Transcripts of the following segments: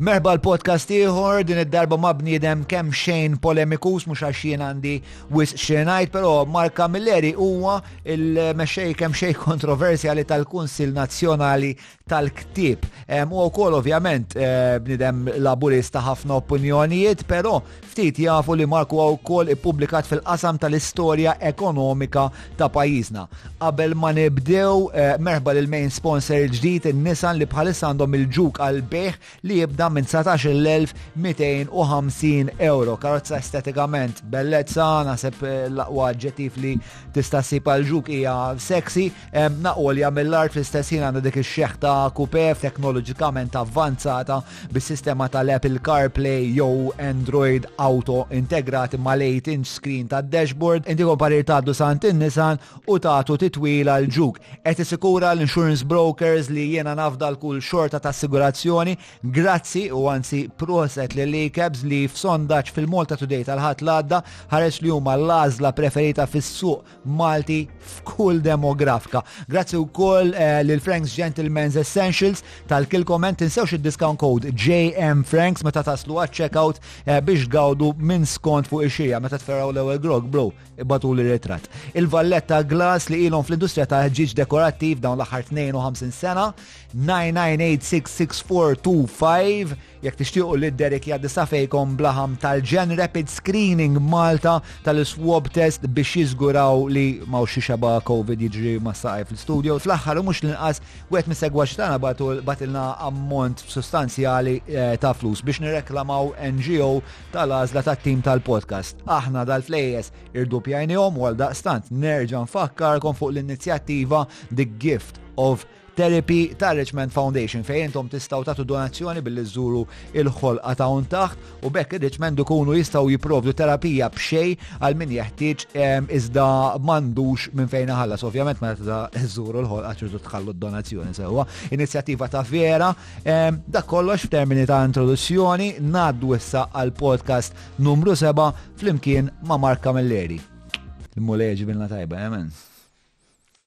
Merba l-podcast ieħor din id-darba ma' bniedem kemm xejn polemikus mhux għax jien għandi wis xenajt, però Mark Camilleri huwa il-mexxej kemm xejn kontroversjali tal-Kunsil Nazzjonali tal-Ktieb. Huwa wkoll ovvjament eh, bniedem laburista ħafna opinjonijiet, però Ftit jafu li Marku ha wkoll ippubblikat fil-qasam tal-istorja ekonomika ta' pajjiżna. Qabel ma nibdew eh, merħba lil main sponsor il-ġdid in-Nissan li bħalissa għandhom il-ġuk għal bejħ li jibda minn 19,250 euro. Karozza estetikament bellezza, naħseb eh, l-aqwa ġetif li tista' ssib għal ġuk hija sexy, Hemm għolja mill-art fl-istess ħin għandha dik ix-xeħ ta' kupe teknoloġikament avvanzata bis-sistema tal-Apple CarPlay jew Android Auto integrati mal-8-inch screen tad-dashboard. Inti komparir tgħaddu sant in-Nissan u tagħtu titwil għal ġuk. Qed isikura l-insurance brokers li jiena nafda l-kull xorta ta' assigurazzjoni. Grazzi u anzi proset lil Cabs li f'sondaġġ fil-Malta Today tal-ħadd l-għadda ħares li huma l-għażla preferita fis-suq Malti f'kull demografika. Grazzi wkoll eh, lil Frank's Gentleman's Essentials tal-kilkom hemm tinsewx id-discount code JM Franks meta taslu għaċ-checkout eh, biex gawdu minn skont fuq ix-xija meta tferraw l-ewwel grog bro ibatu li ritrat. Il-valletta glass li ilhom fl-industrija ta' ġiġ dekorattiv dawn l-aħħar 52 sena 9986642 Jekk tixtiequ li Derek jgħaddi safejkom blaħam tal-ġen rapid screening Malta tal-swab test biex jiżguraw li ma' xi xeba COVID jiġri ma' saqaj fil-studio. Fl-aħħar u mhux l-inqas wieħed mis-segwaċ tagħna batilna ammont sostanzjali eh, ta' flus biex nirreklamaw NGO tal-għażla tat-tim tal-podcast. Aħna dal-flejes irdupjajnihom u għal daqstant nerġa' nfakkarkom fuq l-inizjattiva The Gift of Therapy ta' Richmond Foundation fejn intom tistgħu tagħtu donazzjoni billi żżuru il-ħolqa ta' un taħt u bekk ir-Richmond ikunu jistgħu jipprovdu terapija b'xej għal min jeħtieġ ehm, iżda m'għandux minn fejn iħallas. Ovvjament meta żżuru l-ħolqa ċirtu tħallu d-donazzjoni sewwa. Inizjattiva ta' vera, ehm, dak kollox f'termini ta' introduzzjoni, ngħaddu issa għal podcast numru 7 flimkien ma' Mark Camilleri. Il-muleġi bilna tajba, emen. Eh,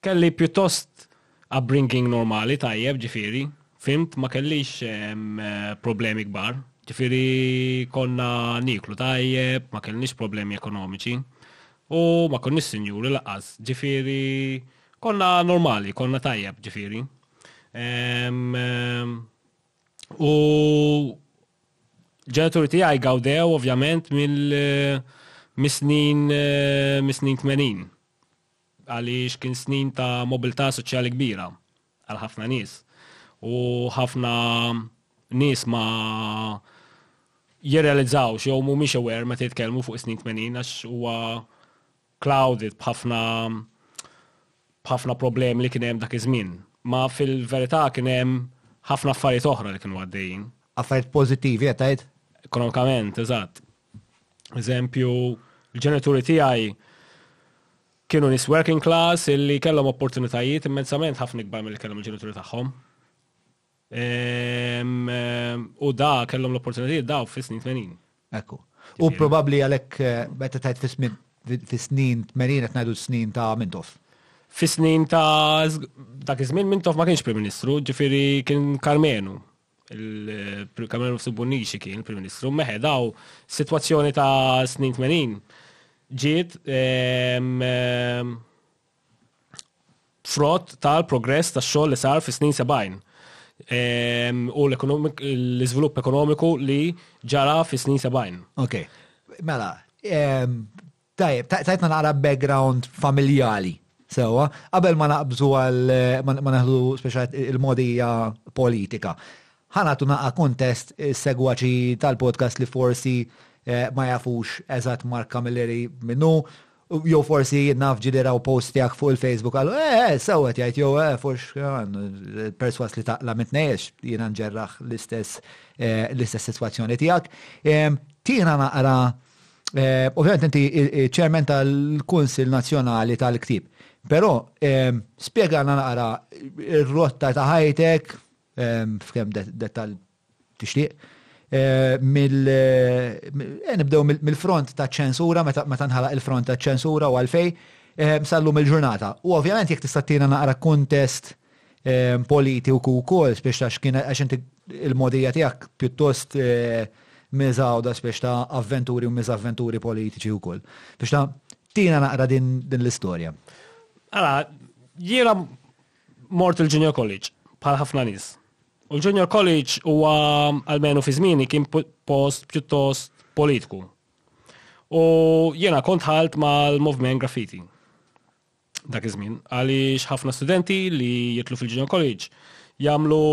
Kelli pjuttost upbringing normali, tajjeb, ġifieri, fhimt, ma kellix problemi kbar. Ġifieri konna nieklu tajjeb, ma kellniex problemi ekonomiċi. U ma konniex sinjuri lanqas, ġifieri konna normali, konna tajjeb, ġifieri. U l-ġenituri tiegħi gawdew ovvjament mis-snin mis-snin tmenin. għaliex kien snin ta' mobilità soċjali kbira għal ħafna nies u ħafna nies ma jirrealizzaw jew mhumiex aware meta jitkellmu fuq is-snin 80 għax huwa clouded b'ħafna b'ħafna problemi li kien hemm dak iż-żmien. Ma fil-verità kien hemm ħafna affarijiet oħra li kienu għaddejjin. Affarijiet pożittivi qed tgħid? Ekonomikament, eżatt. Eżempju, l-ġenituri tiegħi kienu nis working class illi kellhom opportunitajiet immensament ħafna ikbar mill kellhom il-ġenituri tagħhom. Ehm, ehm, u da kellhom l-opportunitajiet daw fis-snin 80. Ekku. U probabbli għalhekk eh, meta tajt fis-snin fis-snin 80 qed ngħidu s-snin ta' Mintoff. Fis-snin ta' dak iż-żmien Mintoff ma kienx Prim Ministru, ġifieri kien Karmenu. il-Kamerun Subunixi kien prim ministru, meħedaw situazzjoni ta' snin 80 ġiet ehm, ehm, frott tal-progress ta' xogħol li sar fis-snin 70 ehm, u l-iżvilupp ekonomiku li ġara fis-snin 70. Ok, mela, Tajjeb, tajtna naqra background familjali, sewa, qabel ma naqbżu għal ma naħdu speċjal il-modija politika. Ħanatu naqa kontest segwaċi tal-podcast li forsi eh, ma jafux eżatt Mark Camilleri minnu, jew forsi naf ġili raw post tiegħek fuq il-Facebook għallu, eh, eh sewet jgħid jew eh, fux eh, perswas li taqla mitnejx jiena nġerraħ l-istess eh, l-istess sitwazzjoni tiegħek. Tiena naqra Ovvjament inti ċermen tal-Kunsil Nazzjonali tal-Ktib. Però spjegana naqra r-rotta ta' ħajtek f'kemm dettal tixtieq. Nibdew mill-front ta' ċensura, meta nħalaq il-front ta' ċensura u għalfej, sal-lum il-ġurnata. U ovvjament jekk tista' tina naqra kuntest politi u kukol, spiex ta' xkien għax inti il-modija tijak pjuttost eh, mizawda spiex ta' avventuri u mizavventuri politiċi u kol. Spiex ta' tina naqra din, din l-istoria. Għala, jiena mort il-junior college, bħal ħafna nis. U l-junior college huwa għalmenu fi zmini kien post pjuttost politiku. U jiena kont ħalt mal-movement graffiti. dak iż-żmien. Għaliex ħafna studenti li jitlu fil-Junior College jagħmlu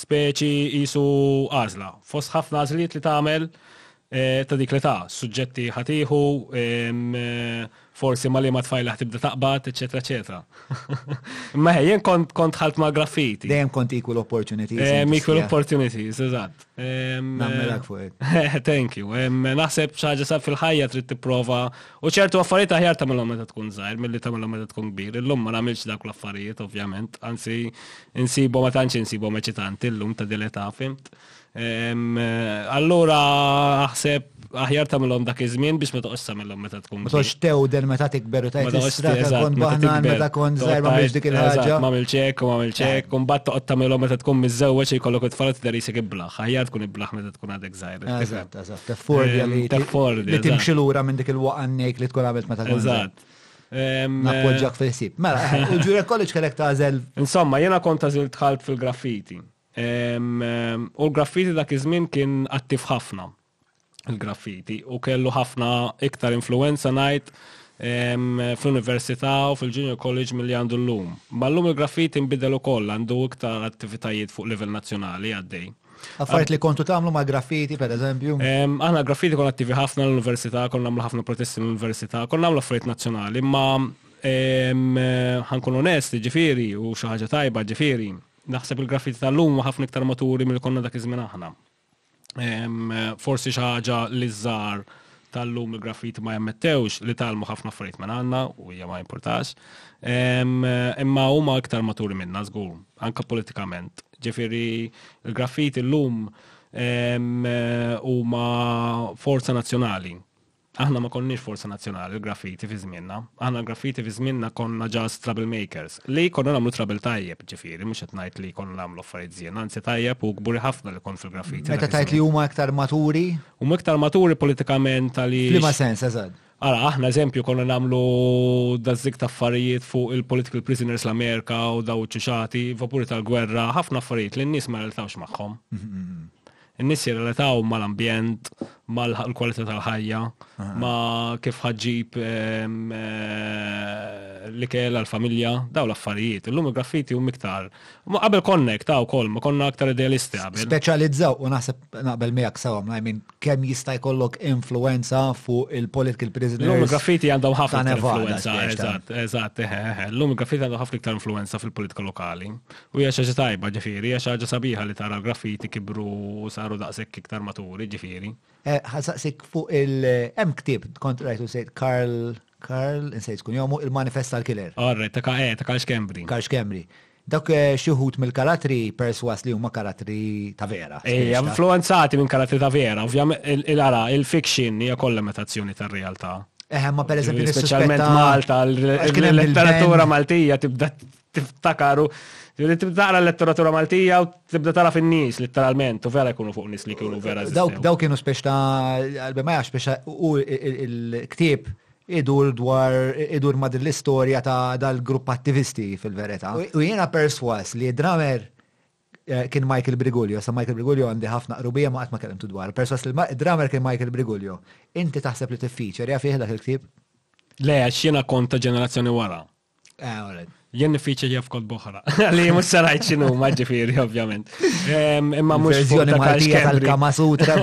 speċi jisu għażla. Fost ħafna għażliet li tagħmel eh, ta' dik li ta' suġġetti ħatiħu, eh, forsi ma li ma tfajla ħtibda taqbad, eccetera, eccetera. Ma jien kont ħalt ma' graffiti. Dejjem kont equal opportunities. Equal opportunities, eżatt. Nammelak fuq it. Thank you. Naħseb xaġa sa fil-ħajja trid tipprova u ċertu affarijiet aħjar tagħmilhom meta tkun żgħir milli tagħmilhom meta tkun kbir. Illum ma nagħmilx dak l-affarijiet ovvjament, anzi insibhom ma tantx insibhom eċitanti llum ta' dile ta' fimt. Allura aħseb aħjar tagħmilhom dak iż-żmien biex ma toqgħodx tagħmilhom meta tkun. Ma toqgħodx tewden meta tikber u tgħid is-strata tkun baħnan meta tkun żgħir ma biex dik il-ħaġa. Ma mill ċek u ma mill ċek, u mbagħad toqgħod tagħmilhom meta tkun miżżewweġ jkollok it-tfal tidher isek iblaħ. Aħjar tkun iblaħ meta tkun għadek żgħir. Eżatt, eżatt. Teffordja li teffordja. Li timxi lura minn dik il-waqannejk li tkun għamilt meta tkun. Eżatt. Nappoġġak fil-sib. Mela, il-Jura College kellek tażel. Insomma, jiena kont tażil tħalt fil-graffiti. U l-graffiti dak iż-żmien kien attiv ħafna il-graffiti u kellu ħafna iktar influenza ngħid fl-università u fil-junior college mill-li għandu l-lum. Ma l-lum il-graffiti nbidel ukoll għandu iktar attivitajiet fuq livell nazzjonali għaddej. Affarijiet li kontu tagħmlu ma' graffiti per eżempju? Aħna graffiti konna attivi ħafna l-università, konna nagħmlu ħafna protesti l-università, konna nagħmlu affarijiet nazzjonali, imma ħankun onest ġifieri u xi ħaġa tajba ġifieri Naħseb il-graffiti tal-lum huwa ħafna iktar maturi mill konna dak iż-żmien aħna. Forsi xi ħaġa li żgħar tal-lum il-graffiti ma jammettewx li talmu ħafna affarijiet minn għandna u hija ma importax. Imma huma iktar maturi minna żgur, anka politikament. Ġifieri il-graffiti llum huma forza nazzjonali Aħna ma konniex forza nazzjonali l-graffiti fi żmienna. Aħna l-graffiti fi żmienna konna ġast trouble makers. Li konna nagħmlu trouble tajjeb, ġifieri, mhux qed ngħid li konna nagħmlu affarijiet żien, anzi tajjeb u kburi ħafna li kont fil-graffiti. Meta tgħid li huma iktar maturi? Huma iktar maturi politikament għaliex. F'liema sens, eżatt. Ara, aħna eżempju konna namlu dazzik ta' affarijiet fuq il-political prisoners l-Amerika u daw ċuċati, vapuri tal-gwerra, ħafna affarijiet li n-nies ma reltawx magħhom. In-nies jirrelataw mal-ambjent, mal-kwalità tal-ħajja, ma kif ħaġġib l-ikel għal-familja, daw l-affarijiet. Illum il-graffiti u miktar. Ma qabel konnek ta' wkoll, ma konna aktar idealisti qabel. Speċjalizzaw u naħseb naqbel miegħek sawam, I mean, kemm jista' jkollok influenza fuq il-political prisoners. Illum il-graffiti għandhom ħafna influenza, eżatt, eżatt, illum il-graffiti għandhom ħafna iktar influenza fil-politika lokali. U hija xi ħaġa tajba, ġifieri, hija xi ħaġa sabiħa li tara l-graffiti kibru u saru daqshekk iktar maturi, ġifieri. Ħasaqsik fuq il hemm ktieb kont rajtu sejt Karl Karl insejt tkun jomu il-Manifest tal-Killer. Orre, ta' ka eh, ta' Karl Xkembri. Karl Xkembri. Dak eh, xi wħud mill-karattri perswas li huma karattri ta' vera. Ejja, influenzati minn karattri ta' vera, ovvjament il-ara, il-fiction hija kollha metazzjoni tar-realtà. Eħe, ma per eżempju. Speċjalment Malta, l-letteratura Maltija tibda tiftakaru, li tibda taqra l-letteratura Maltija u tibda tara fin-nies letteralment u vera jkunu fuq nies li kienu vera. Daw kienu spiex ta' għalbi ma jax spiex u il-ktieb idur dwar idur ma' l-istorja ta' dal-grupp attivisti fil-verità. U jiena perswas li dramer eh, kien Michael Brigulio, sa Michael Brigulio għandi ħafna qrubija ma qatt ma kellimtu dwar. Perswas li dramer kien Michael Brigulio. Inti taħseb li tiffiċer ja fih dak il-ktieb? Le, għax jiena kont ta' ġenerazzjoni wara. Jien nifiċi jaf kod boħra. Li mux sarajt xinu, maġġifiri, ovvjament. Imma mux verżjoni Maltija tal-Kama Sutra,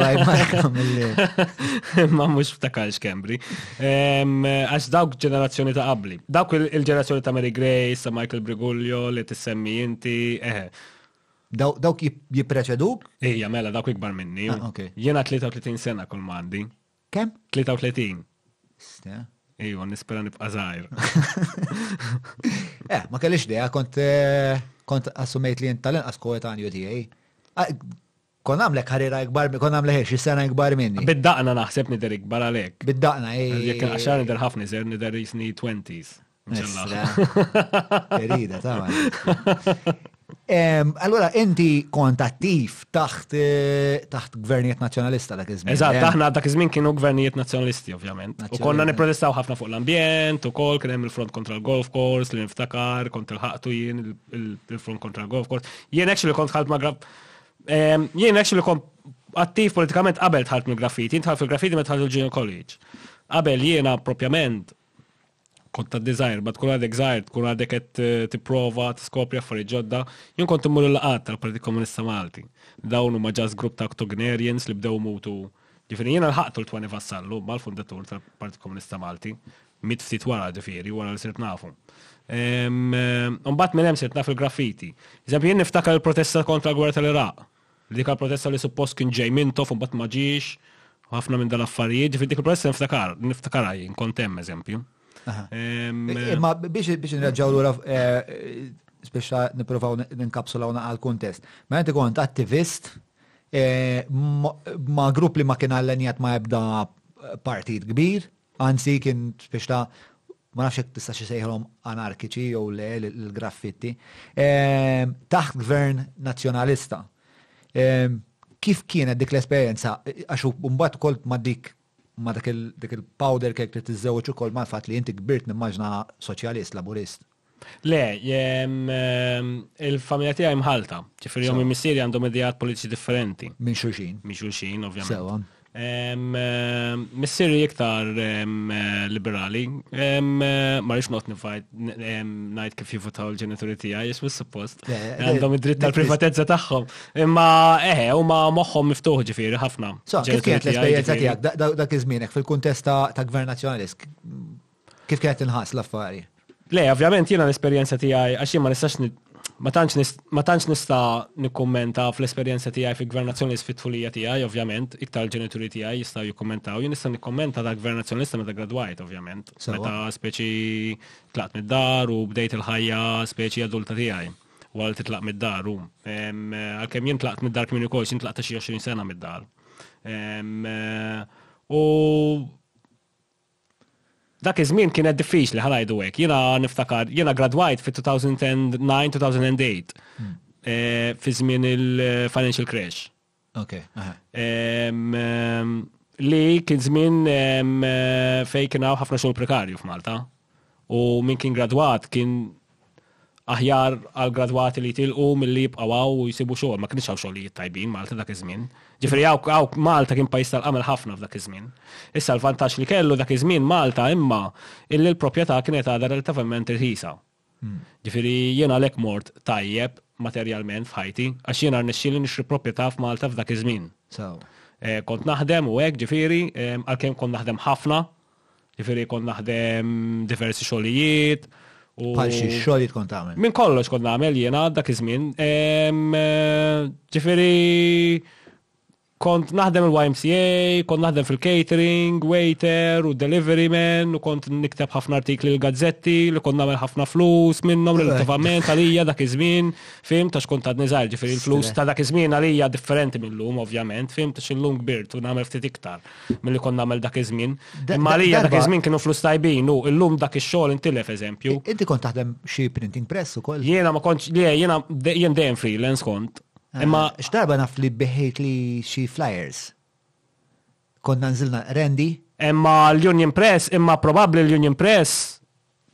imma mux ftakar xkembri. Għax dawk ġenerazzjoni ta' qabli. Dawk il-ġenerazzjoni ta' Mary Grace, ta' Michael Briguglio, li tissemmi inti, eħe. Dawk jipreċeduk? Ija, mela, dawk ikbar minni. Ah, Jena 33 sena kull mandi. Kemm? 33. Ste. Ejwa, nispera nibqa' żgħir. Eh, ma kellix dea, kont eh, kont assumejt li jint tal-inqas koetanju tiegħi. Ah, Kon għamlek ħarira ikbar, mi- kon għamlek xi sena ikbar minni. Bid-daqna naħseb nidher ikbar għalhekk. Bid-daqna, ej. Jekk għaxar nidher ħafna iżgħar nidher jisni 20s. Ferida, ta' Allora, inti kont attiv taħt eh, taħt gvernijiet nazjonalista dak iż-żmien. Eżatt, aħna dak iż-żmien kienu gvernijiet nazjonalisti, ovvjament. U konna nipprotestaw ħafna fuq l-ambjent, u kol kien hemm il-front kontra l-golf course, li niftakar, kont il-ħaqtu jien il-front kontra l-golf course. Jien actually kont ħalt ma' grab. Jien actually kont attiv politikament qabel tħalt mill-graffiti, jien tħalt fil-graffiti ma tħalt il-Junior College. Qabel jiena propjament kont ta' design, bat kun għadek zaħir, kun għadek għet eh, t-prova, t-skopri affari ġodda, jien kont immur l-laqat tal-Partit Komunista Malti. Dawn u maġaz grupp ta' octogenarians li bdew mutu. Ġifiri, jien l-ħaqtu l-Twani Vassallu, mal-fundatur tal-Partit Komunista Malti, mit ftit wara ġifiri, wara li sirt nafu. Umbat minn hemm sirt naf il-graffiti. Eżempju, jien niftakar il-protesta kontra l-gwerra tal-Iraq, Dik għall-protesta li suppost kien ġej Mintoff u mbagħad ma ġiex, u ħafna minn dal-affarijiet, ġifieri dik il-protesta niftakar, niftakarha jien, kont hemm eżempju. Imma biex nreġgħu lura speċa nippruvaw ninkapsulaw naqal kuntest. Ma inti kont attivist ma grupp li ma kien allenjat ma ebda partit kbir, Anzi, kien spiċċ ta', ma nafx jekk tistax isejħilhom anarkiċi jew le l-graffitti, taħt gvern Nazzjonalista. Kif kienet dik l-esperjenza? Għax mbagħad ukoll ma' dik ma' dik il-powder cake li tiżżewweġ ukoll mal-fatt li inti kbirt nimmaġina Soċjalist, Laburist. Le, il-familja tiegħi mħalta, ġifieri jom il-missieri għandhom idejat politiċi differenti. Minn xulxin. Minn xulxin, ovvjament. Sewa. Missieri iktar liberali, ma rix not nifajt ngħid kif jivutaw il-ġenituri tiegħi, jismu suppost. Għandhom id-dritt tal-privatezza tagħhom. Imma eħe, eh, huma moħħhom miftuħ ġifieri ħafna. Kif kienet l-esperjenza tiegħek dak iż-żmienek fil-kuntest ta' gvern nazzjonalist? Kif kienet inħas l-affari? Le, ovvjament jiena l-esperjenza tiegħi għax jien ma nistax ma tantx nista' nikkummenta fl-esperjenza tiegħi fi gvern nazzjonalist fit-tfulija tiegħi, ovvjament, iktar il-ġenituri tiegħi jistgħu jikkummentaw, jien nista' nikkummenta ta' gvern nazzjonalista meta gradwajt, ovvjament. Meta speċi tlaqt mid-dar u bdejt il-ħajja speċi adulta tiegħi wara li titlaq mid-dar. Għalkemm jien tlaqt mid-dar kmini kol, jien tlaqt xi 20 sena mid-dar. U Dak iż-żmien kienet diffiċli, ħa ngħidu hekk. Jiena niftakar, jiena gradwajt fit-2009, 2008, fi żmien il-financial crash. Ok, aha. Li kien żmien fejn kien hawn ħafna xogħol prekarju f'Malta. U min kien gradwat kien Aħjar għal gradwati li jitilqu milli jibqgħu hawn u jsibu xogħol. Ma kienx hawn xogħlijiet tajbin Malta dak iż-żmien. Ġifieri hawn Malta kien pajjiż tal-qamel ħafna f'dak iż-żmien. Issa l-vantaġġ li kellu dak iż-żmien Malta imma illi l-propjetà kienet għadha relativament irħisa. Ġifieri jien għalhekk mort tajjeb materjalment f'ħajti għax jiena rnexxieli nixtri propjetà f'Malta f'dak iż-żmien. Sew. Kont naħdem u hekk ġifieri għalkemm kont naħdem ħafna Ġifieri kont naħdem diversi xogħlijiet. Bħal xi xogħlijiet kont tagħmel? Minn kollox kont nagħmel jiena dak iż-żmien. Ġifieri kont naħdem il-YMCA, kont naħdem fil-catering, waiter u delivery man, u kont nikteb ħafna artikli l-gazzetti, li kont nagħmel ħafna flus minnhom relativament għalija dak iż-żmien, fim ta' xkont għadni żgħir, ġifieri l-flus ta' dak iż-żmien għalija differenti mill-lum ovvjament, fim ta' xillum kbirt u nagħmel ftit iktar. milli konna nagħmel dak iż-żmien. Imma għalija dak iż-żmien kienu flus tajbin u llum dak ix-xogħol intilef eżempju. Inti kont taħdem xi printing press ukoll? Jiena ma kontx li jiena jien dejjem freelance kont. Ah, Imma x'darba naf li beħejt li xi flyers. Konna nżilna rendi. Imma l-Union Press, imma probabbli l-Union Press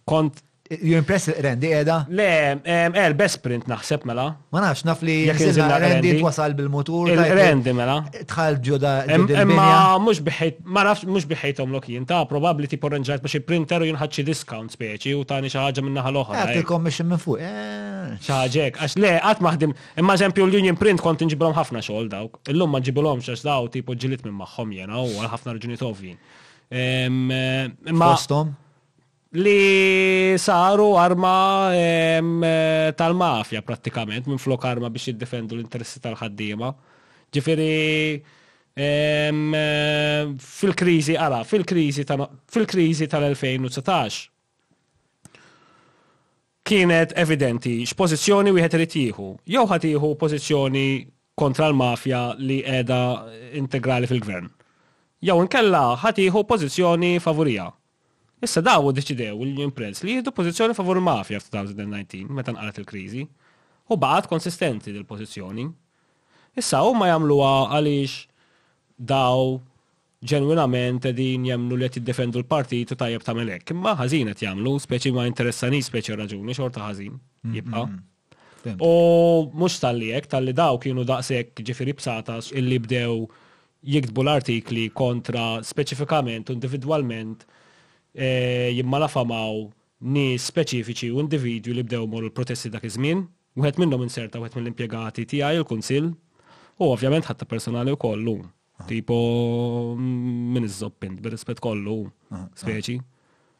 kont You impress Randy edha? Le, er, best print naħseb mela. Ma nafx, naf li jinżilna Randy twasal bil-mutur. Randy mela. Tħal ġuda. Imma mux biħejt, ma nafx mux biħejtom lok jien, ta' probabli ti porrenġajt biex il-printer u jinħadxi discount speċi u tani xaħġa minna ħal-oħra. Għat il-commission minn fuq. Eh. ċaħġek, għax le, għat maħdim, imma eżempju l-union print kont nġibilom ħafna xogħol dawk. Illum ma ġibilom xax daw tipo ġilit minn maħħom jena u għal ħafna rġuni tovjin. Imma. Fostom? li saru arma tal-mafja prattikament minn flok arma biex jiddefendu l-interessi tal-ħaddiema. Ġifiri, fil-krizi, ara, fil-krizi fil-krizi tal-2019 kienet evidenti x'pożizzjoni wieħed irid jieħu. Jew ħad jieħu pożizzjoni kontra l-mafja li qiegħda integrali fil-gvern. Jew inkella ħad jieħu pożizzjoni favurija. Issa dawn iddeċidew, l-Union Press, li jieħdu pożizzjoni favur il-mafja f'2019 meta nqalgħet il-kriżi. U baqgħet konsistenti dil-pożizzjoni. Issa huma jagħmluha għaliex dawn ġenwinament qegħdin jemmnu li qed jiddefendu l-partit u tajjeb tagħmel hekk. Imma ħażin qed jagħmlu, speċi ma jinteressanix speċi r-raġuni, xorta ħażin jibqa'. U mhux talli hekk, talli daw kienu daqshekk ġifieri bsatas illi bdew jiktbu l-artikli kontra speċifikament u individwalment jimmalafamaw nies speċifiċi u individwi li bdew imorru l-protesti dak iż-żmien. Wieħed minnhom inserta wieħed mill-impjegati tiegħi, il-Kunsill, u ovvjament ħadtha personali wkoll llum. Tipo, minn iżżobb int, bir-rispett kollu, speċi.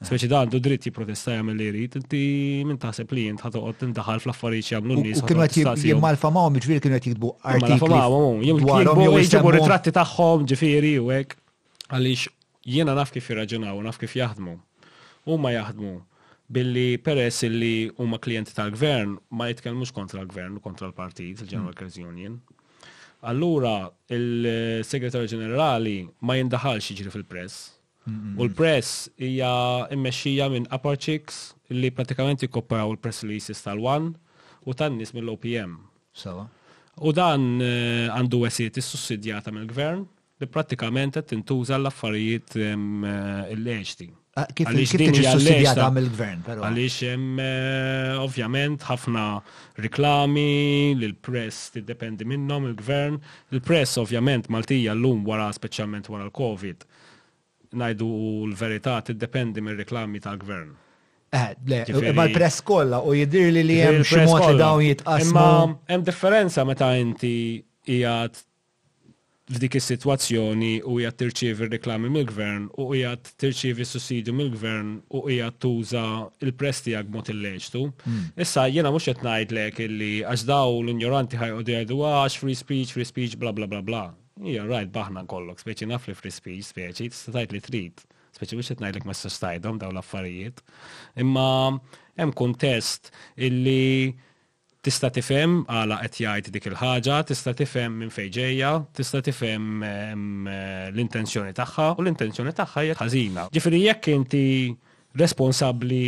Speċi da għandu dritt jipprotesta jagħmel li jrid, inti minn taħseb li jint ħatoqgħod tindaħal fl-affarijiet jagħmlu n-nies. U kienu qed jimma l-famaw miġifieri kienu qed jikbu artikli. Jew jġibu ritratti tagħhom ġifieri u hekk. Għaliex Jiena naf kif jirraġunaw u naf kif jaħdmu. Huma jaħdmu billi peress illi huma klijenti tal-Gvern ma jitkellmux kontra l-Gvern u kontra l-Partit, il-General Workers Union. Allura il-Segretarju Ġenerali ma jindaħalx jiġri fil-press. U l-press hija mmexxija minn upper chicks li pratikament jikkopperaw il-press releases tal-one u tan-nies mill-OPM. Sewa. U dan għandu wesgħiet issussidjata mill-Gvern. li prattikament qed tintuża għall-affarijiet illeċti. Ah, kif tiġi sussidjata mill-gvern, però. Għaliex hemm eh, ovvjament ħafna reklami li l-press tiddependi minnhom il-gvern. Il-press ovvjament Maltija llum wara speċjalment wara l-Covid ngħidu l-verità tiddependi mir-reklami tal-gvern. Eh, le, imma l-press kollha u jidir li li hemm xi mod li dawn jitqasmu. Imma hemm differenza meta inti qiegħed f'dik is-sitwazzjoni u qiegħed tirċievi r-riklami mill-gvern u qiegħed tirċievi s-sussidju mill-gvern u qiegħed tuża l-press tiegħek b'mod illeċtu. Issa, jiena mhux qed ngħidlek illi għax dawn l-injoranti ħa joqogħdu jgħidu għax free speech, free speech, bla bla bla bla. Ija, rajt b'aħna nkollok, speċi naf li free speech, speċi, tista' tgħid li trid. Speċi mhux qed ngħidlek ma tistax tgħidhom dawn l-affarijiet. Imma hemm kuntest illi Tista' tifhem għala qed jgħid dik il-ħaġa, tista' tifhem minn fejn ġejja, tista' tifhem l-intenzjoni tagħha, u l-intenzjoni tagħha hija ħażina. Ġifieri jekk inti responsabbli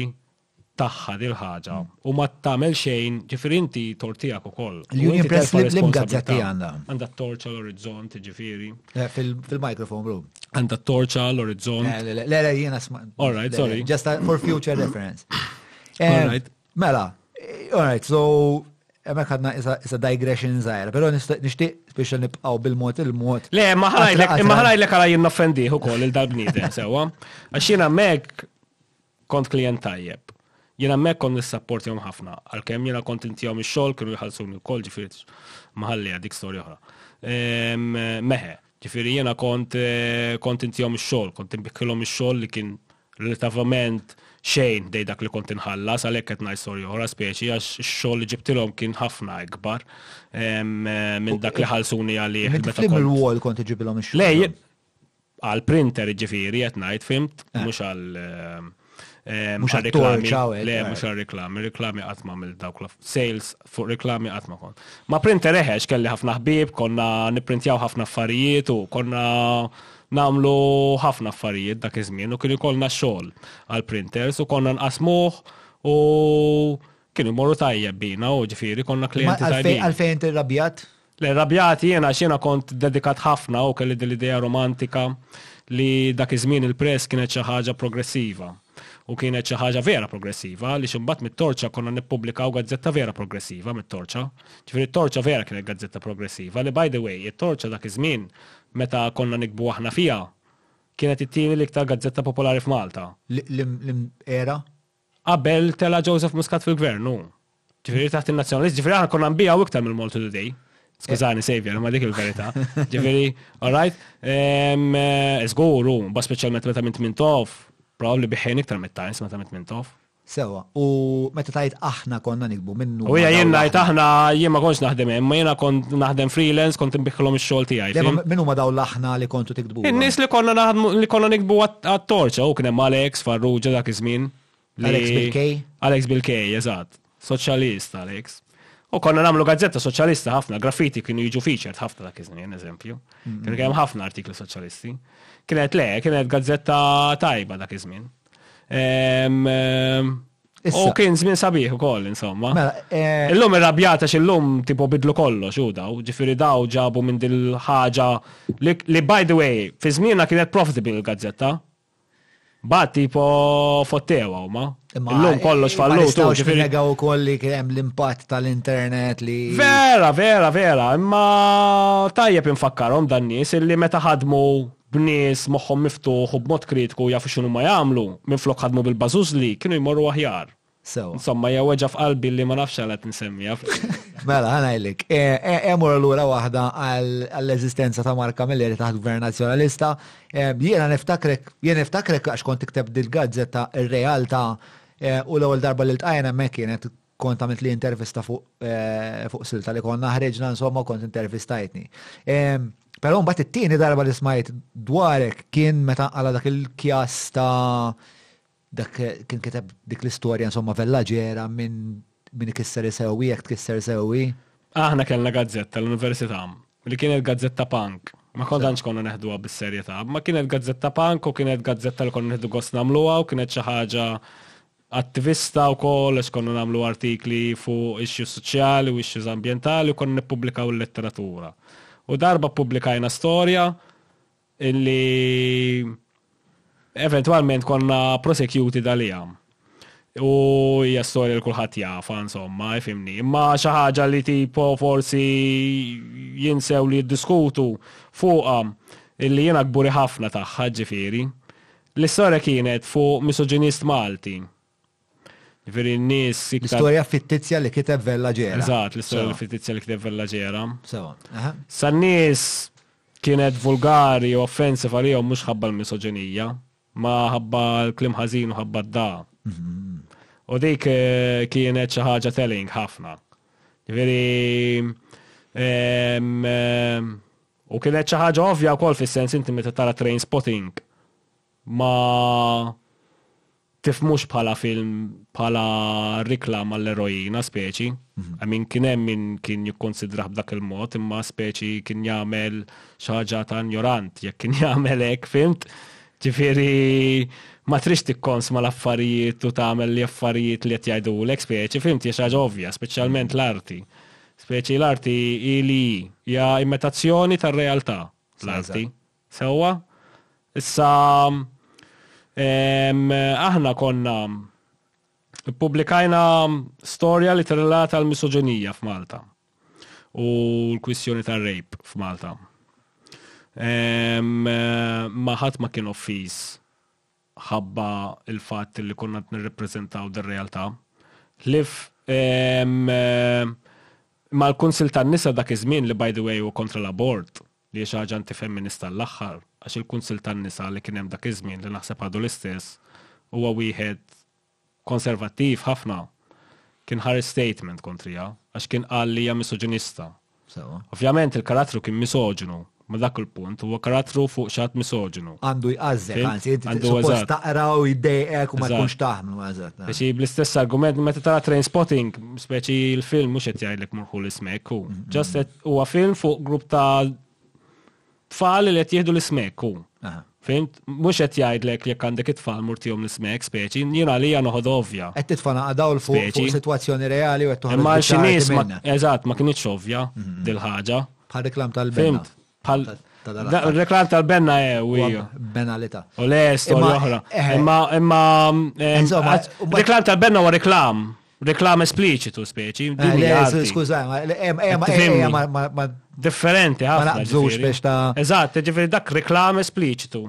tagħha dil-ħaġa u ma tagħmel xejn, ġifieri inti tort tiegħek ukoll. L-Union Press l-imgazzetti għandha. Għandha t-torċa l-orizzont, ġifieri. Eh, fil-microphone room. Għandha t-torċa l-orizzont. Eh, le, le, jiena sma. All right, sorry. Just for future reference. All eh, right. Mela, all right, so Emmek ħadna isa digression zaħira, pero nishtiq biex nibqaw bil-mod il-mod. Le, maħrajlek għala jinn offendiħ u koll il-dal-bnidem, sewa. Għaxin għammek kont klient tajjeb. Jien hemmhekk kont nissapport jom ħafna, għalkemm jiena kont intihom ix-xogħol kienu jħallsuni wkoll ġifieri maħalli għadik storja oħra. Ehm, meħe, ġifieri jiena kont eh, kont intihom ix-xogħol, kont inbikkilhom ix-xogħol li kien Relattivament xejn dej dak li kont inħallas, għalhekk qed ngħid storja oħra speċi għax ix-xogħol li ġibtilhom kien ħafna ikbar minn dak li ħallsuni għalih. Meta flim il-wall kont iġibilhom ix-xogħol. Lej, għal printer ġifieri qed ngħid fimt, eh. mhux għal eh, mhux għal reklami. Le, eh. mhux għal reklami, reklami qatt ma' mill dawk sales fuq reklami qatt ma kont. Ma printer eħex kelli ħafna ħbieb, konna nipprintjaw ħafna affarijiet u konna namlu ħafna affarijiet dak iż-żmien u kien ikollna xogħol għal printers u konna nqasmuh u kienu morru tajjeb bina u ġifieri konna klienti tajbin. Għalfejn tirrabjat? Le, rrabjat jien għax jiena kont dedikat ħafna u kelli din l-idea romantika li dak iż-żmien il-press kienet xi ħaġa progressiva. U kienet xi ħaġa vera progressiva għaliex imbagħad mit-Torċa konna nippubblikaw gazzetta vera progressiva mit-Torċa. Ġifieri t-Torċa vera kienet gazzetta progressiva li by the way it-Torċa dak iż-żmien meta konna niktbu aħna fiha kienet it-tieni l-iktar gazzetta popolari f'Malta. L-era Qabel tela' Joseph Muscat fil-Gvern, hu. Ġifieri taħt in-Nazzjonalist, ġifieri aħna konna nbigħu iktar mill-Mall to the Day. Skużani, Xavier, ma dik il-verità. Ġifieri, all right, ehm, eh, żgur hu, ba speċjalment meta minn Tmintof, probabbli biħejn iktar mit-Times meta minn Tmintof. Sewa, u meta tajt aħna konna nikbu jitħassbu minnu. U jien ngħid aħna jien ma kontx naħdem hemm, ma jiena kont naħdem freelance, kont inbiħħilhom ix-xogħol tiegħi. Min huma dawn l-aħna li kontu tiktbu? In-nies li konna naħdmu li konna nikbu għat-torċa, hu kien hemm Alex, Farrugia dak iż-żmien. Alex Bilkej? Alex Bilkej, eżatt. Soċjalist Alex. U konna nagħmlu gazzetta soċjalista ħafna, graffiti kienu jiġu featured ħafna dak iż-żmien, eżempju. Mm-hmm. Kienu kemm ħafna artikli soċjalisti. Kienet le, kienet gazzetta tajba dak iż-żmien. Ehm, ehm, U kien żmien sabiħ ukoll insomma. Mela, eh, illum irrabjata x'illum tipo bidlu kollox u daw, ġifieri daw ġabu minn din ħaġa li by the way, fi żmienna kienet profitable il-gazzetta. Bat tipo fottewa huma. Illum kollox eh, fallu tu ġifieri. Negaw ukoll li kien hemm l-impatt tal-internet li. Vera, vera, vera, imma tajjeb infakkarhom dan nies illi meta ħadmu b'nies moħħhom miftuħ u b'mod kritiku jafu x'inhuma jagħmlu, minflok ħadmu bil-bażużli, kienu jmorru aħjar. Sewwa. Insomma, hija weġgħa f'qalbi li ma nafx għala qed nsemmiha f'din. Mela, ħa ngħidlek. Immorru lura waħda għall-eżistenza ta' Mark Camilleri taħt Gvern Nazzjonalista. Jiena niftakrek, jien niftakrek għax kont tikteb dil-gazzetta r-realtà u l-ewwel darba li ltqajna hemmhekk kienet kont għamilt li intervista fuq eh, fuq silta li konna ħreġna insomma kont intervistajtni. Però mbagħad it-tieni darba li smajt dwarek kien meta għala dak il-kjas ta' dak kien kiteb dik l-istorja insomma vellaġera minn min ikisser isewi, jekk tkisser sewi. Aħna kellna gazzetta l-Università li kienet gazzetta punk. Ma kontanx konna neħduha bis-serjetà, ma kienet gazzetta punk u kienet gazzetta li konna neħdu gost nagħmluha u kienet xi ħaġa attivista wkoll għax konna nagħmlu artikli fuq issues soċjali u issues ambjentali u konna nippubblikaw il-letteratura. U darba ppubblikajna storja illi eventwalment konna prosecuted għaliha. U hija storja li kulħadd jafha, insomma, ifimni. Imma xi ħaġa li tipo forsi jinsew li jiddiskutu fuqha illi jiena kburi ħafna tagħha ġifieri. L-istorja kienet fuq misoġinist Malti. Ġifieri n-nies iktar. L-istorja fittizja li kiteb Vella Ġera. Eżatt, l-istorja fittizja li kiteb Vella Ġera. Sewwa, aha. Sa n-nies kienet vulgari jew offensive għalihom mhux ħabba l-misoġinija, ma ħabba l-kliem ħażin u ħabba d-dagħa. U dik kienet xi ħaġa telling ħafna. Ġifieri U kienet xi ħaġa ovvja wkoll fis-sens inti meta tara Trainspotting ma tifhmux bħala film bħala riklam għall-eroina speċi. Mhm. I mean kien hemm min kien jikkonsidrah b'dak il-mod imma speċi kien jagħmel xi ħaġa ta' ignorant jekk kien jagħmel hekk fimt. Ġifieri ma trix tikkons ma l-affarijiet u tagħmel li affarijiet li qed jgħidulek speċi, fimti xi ħaġa ovvja, speċjalment l-arti. Speċi l-arti hi li hi. Hija imetazzjoni tar-realtà, l-arti. Sewwa? Issa, aħna konna ppubblikajna storja li tirrelata l-misoġinija f'Malta u l-kwistjoni tar-rejp f'Malta. Ma ħadd ma kien offiż ħabba l-fatt li konna qed nirrappreżentaw dir-realtà. Ħlief mal-Kunsill tan-Nisa dak iż-żmien li by the way huwa kontra l-abort, li hi xi ħaġa anti-femminista għall-aħħar, għax il-Kunsill tan-Nisa li kien hemm dak iż-żmien li naħseb għadu l-istess, huwa wieħed konservattiv ħafna, kien ħareġ statement kontriha għax kien qal li hija misoġinista. Sewwa. Ovvjament il-karattru kien misoġinu, ma dak il-punt, huwa karattru fuq xi ħadd misoġinu. Għandu jqażżek, Fimt? anzi, inti Għandu suppost eżatt. taqra u jiddejqek u ma Eżatt. tkunx taħmlu, eżatt. eh. Speċi bl-istess argument meta tara Trainspotting, speċi l-film mhux qed jgħidlek murħu l-ismek hu. Ġast qed huwa film fuq grupp ta' Tfal li qed jieħdu l-ismek hu. Fimt? Mhux qed jgħidlek jekk għandek it-tfal murtihom l-ismek speċi, jien għalija noħod ovvja. Qed titfa' naqa' dawl fuq sitwazzjoni reali u qed toħroġ. Imma xi nies eżatt ma kinitx ovvja mhm. dil-ħaġa. Bħal reklam tal-benna. Bħal reklam tal-benna ew. Eh, Benalita. U lest u l-oħra. Eh, eh. Imma reklam tal-benna u reklam. Reklam espliċitu speċi. Skużaj, ma differenti ħafna. Ma naqbżux biex ta' Eżatt, ġifieri dak reklam espliċitu.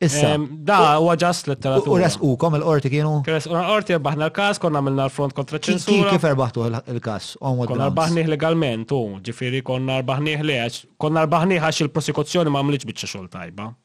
Issa. Da huwa ġast letteratura. U resqukom il-qorti kienu? Resquna l-qorti erbaħna l-każ, konna għamilna l-front kontra ċensura. Kif erbaħtu l-każ? Konna rbaħnieh legalment, u ġifieri konna rbaħnieh li għax konna rbaħnieh għax il-prosekuzzjoni ma għamlitx biċċa xogħol tajba.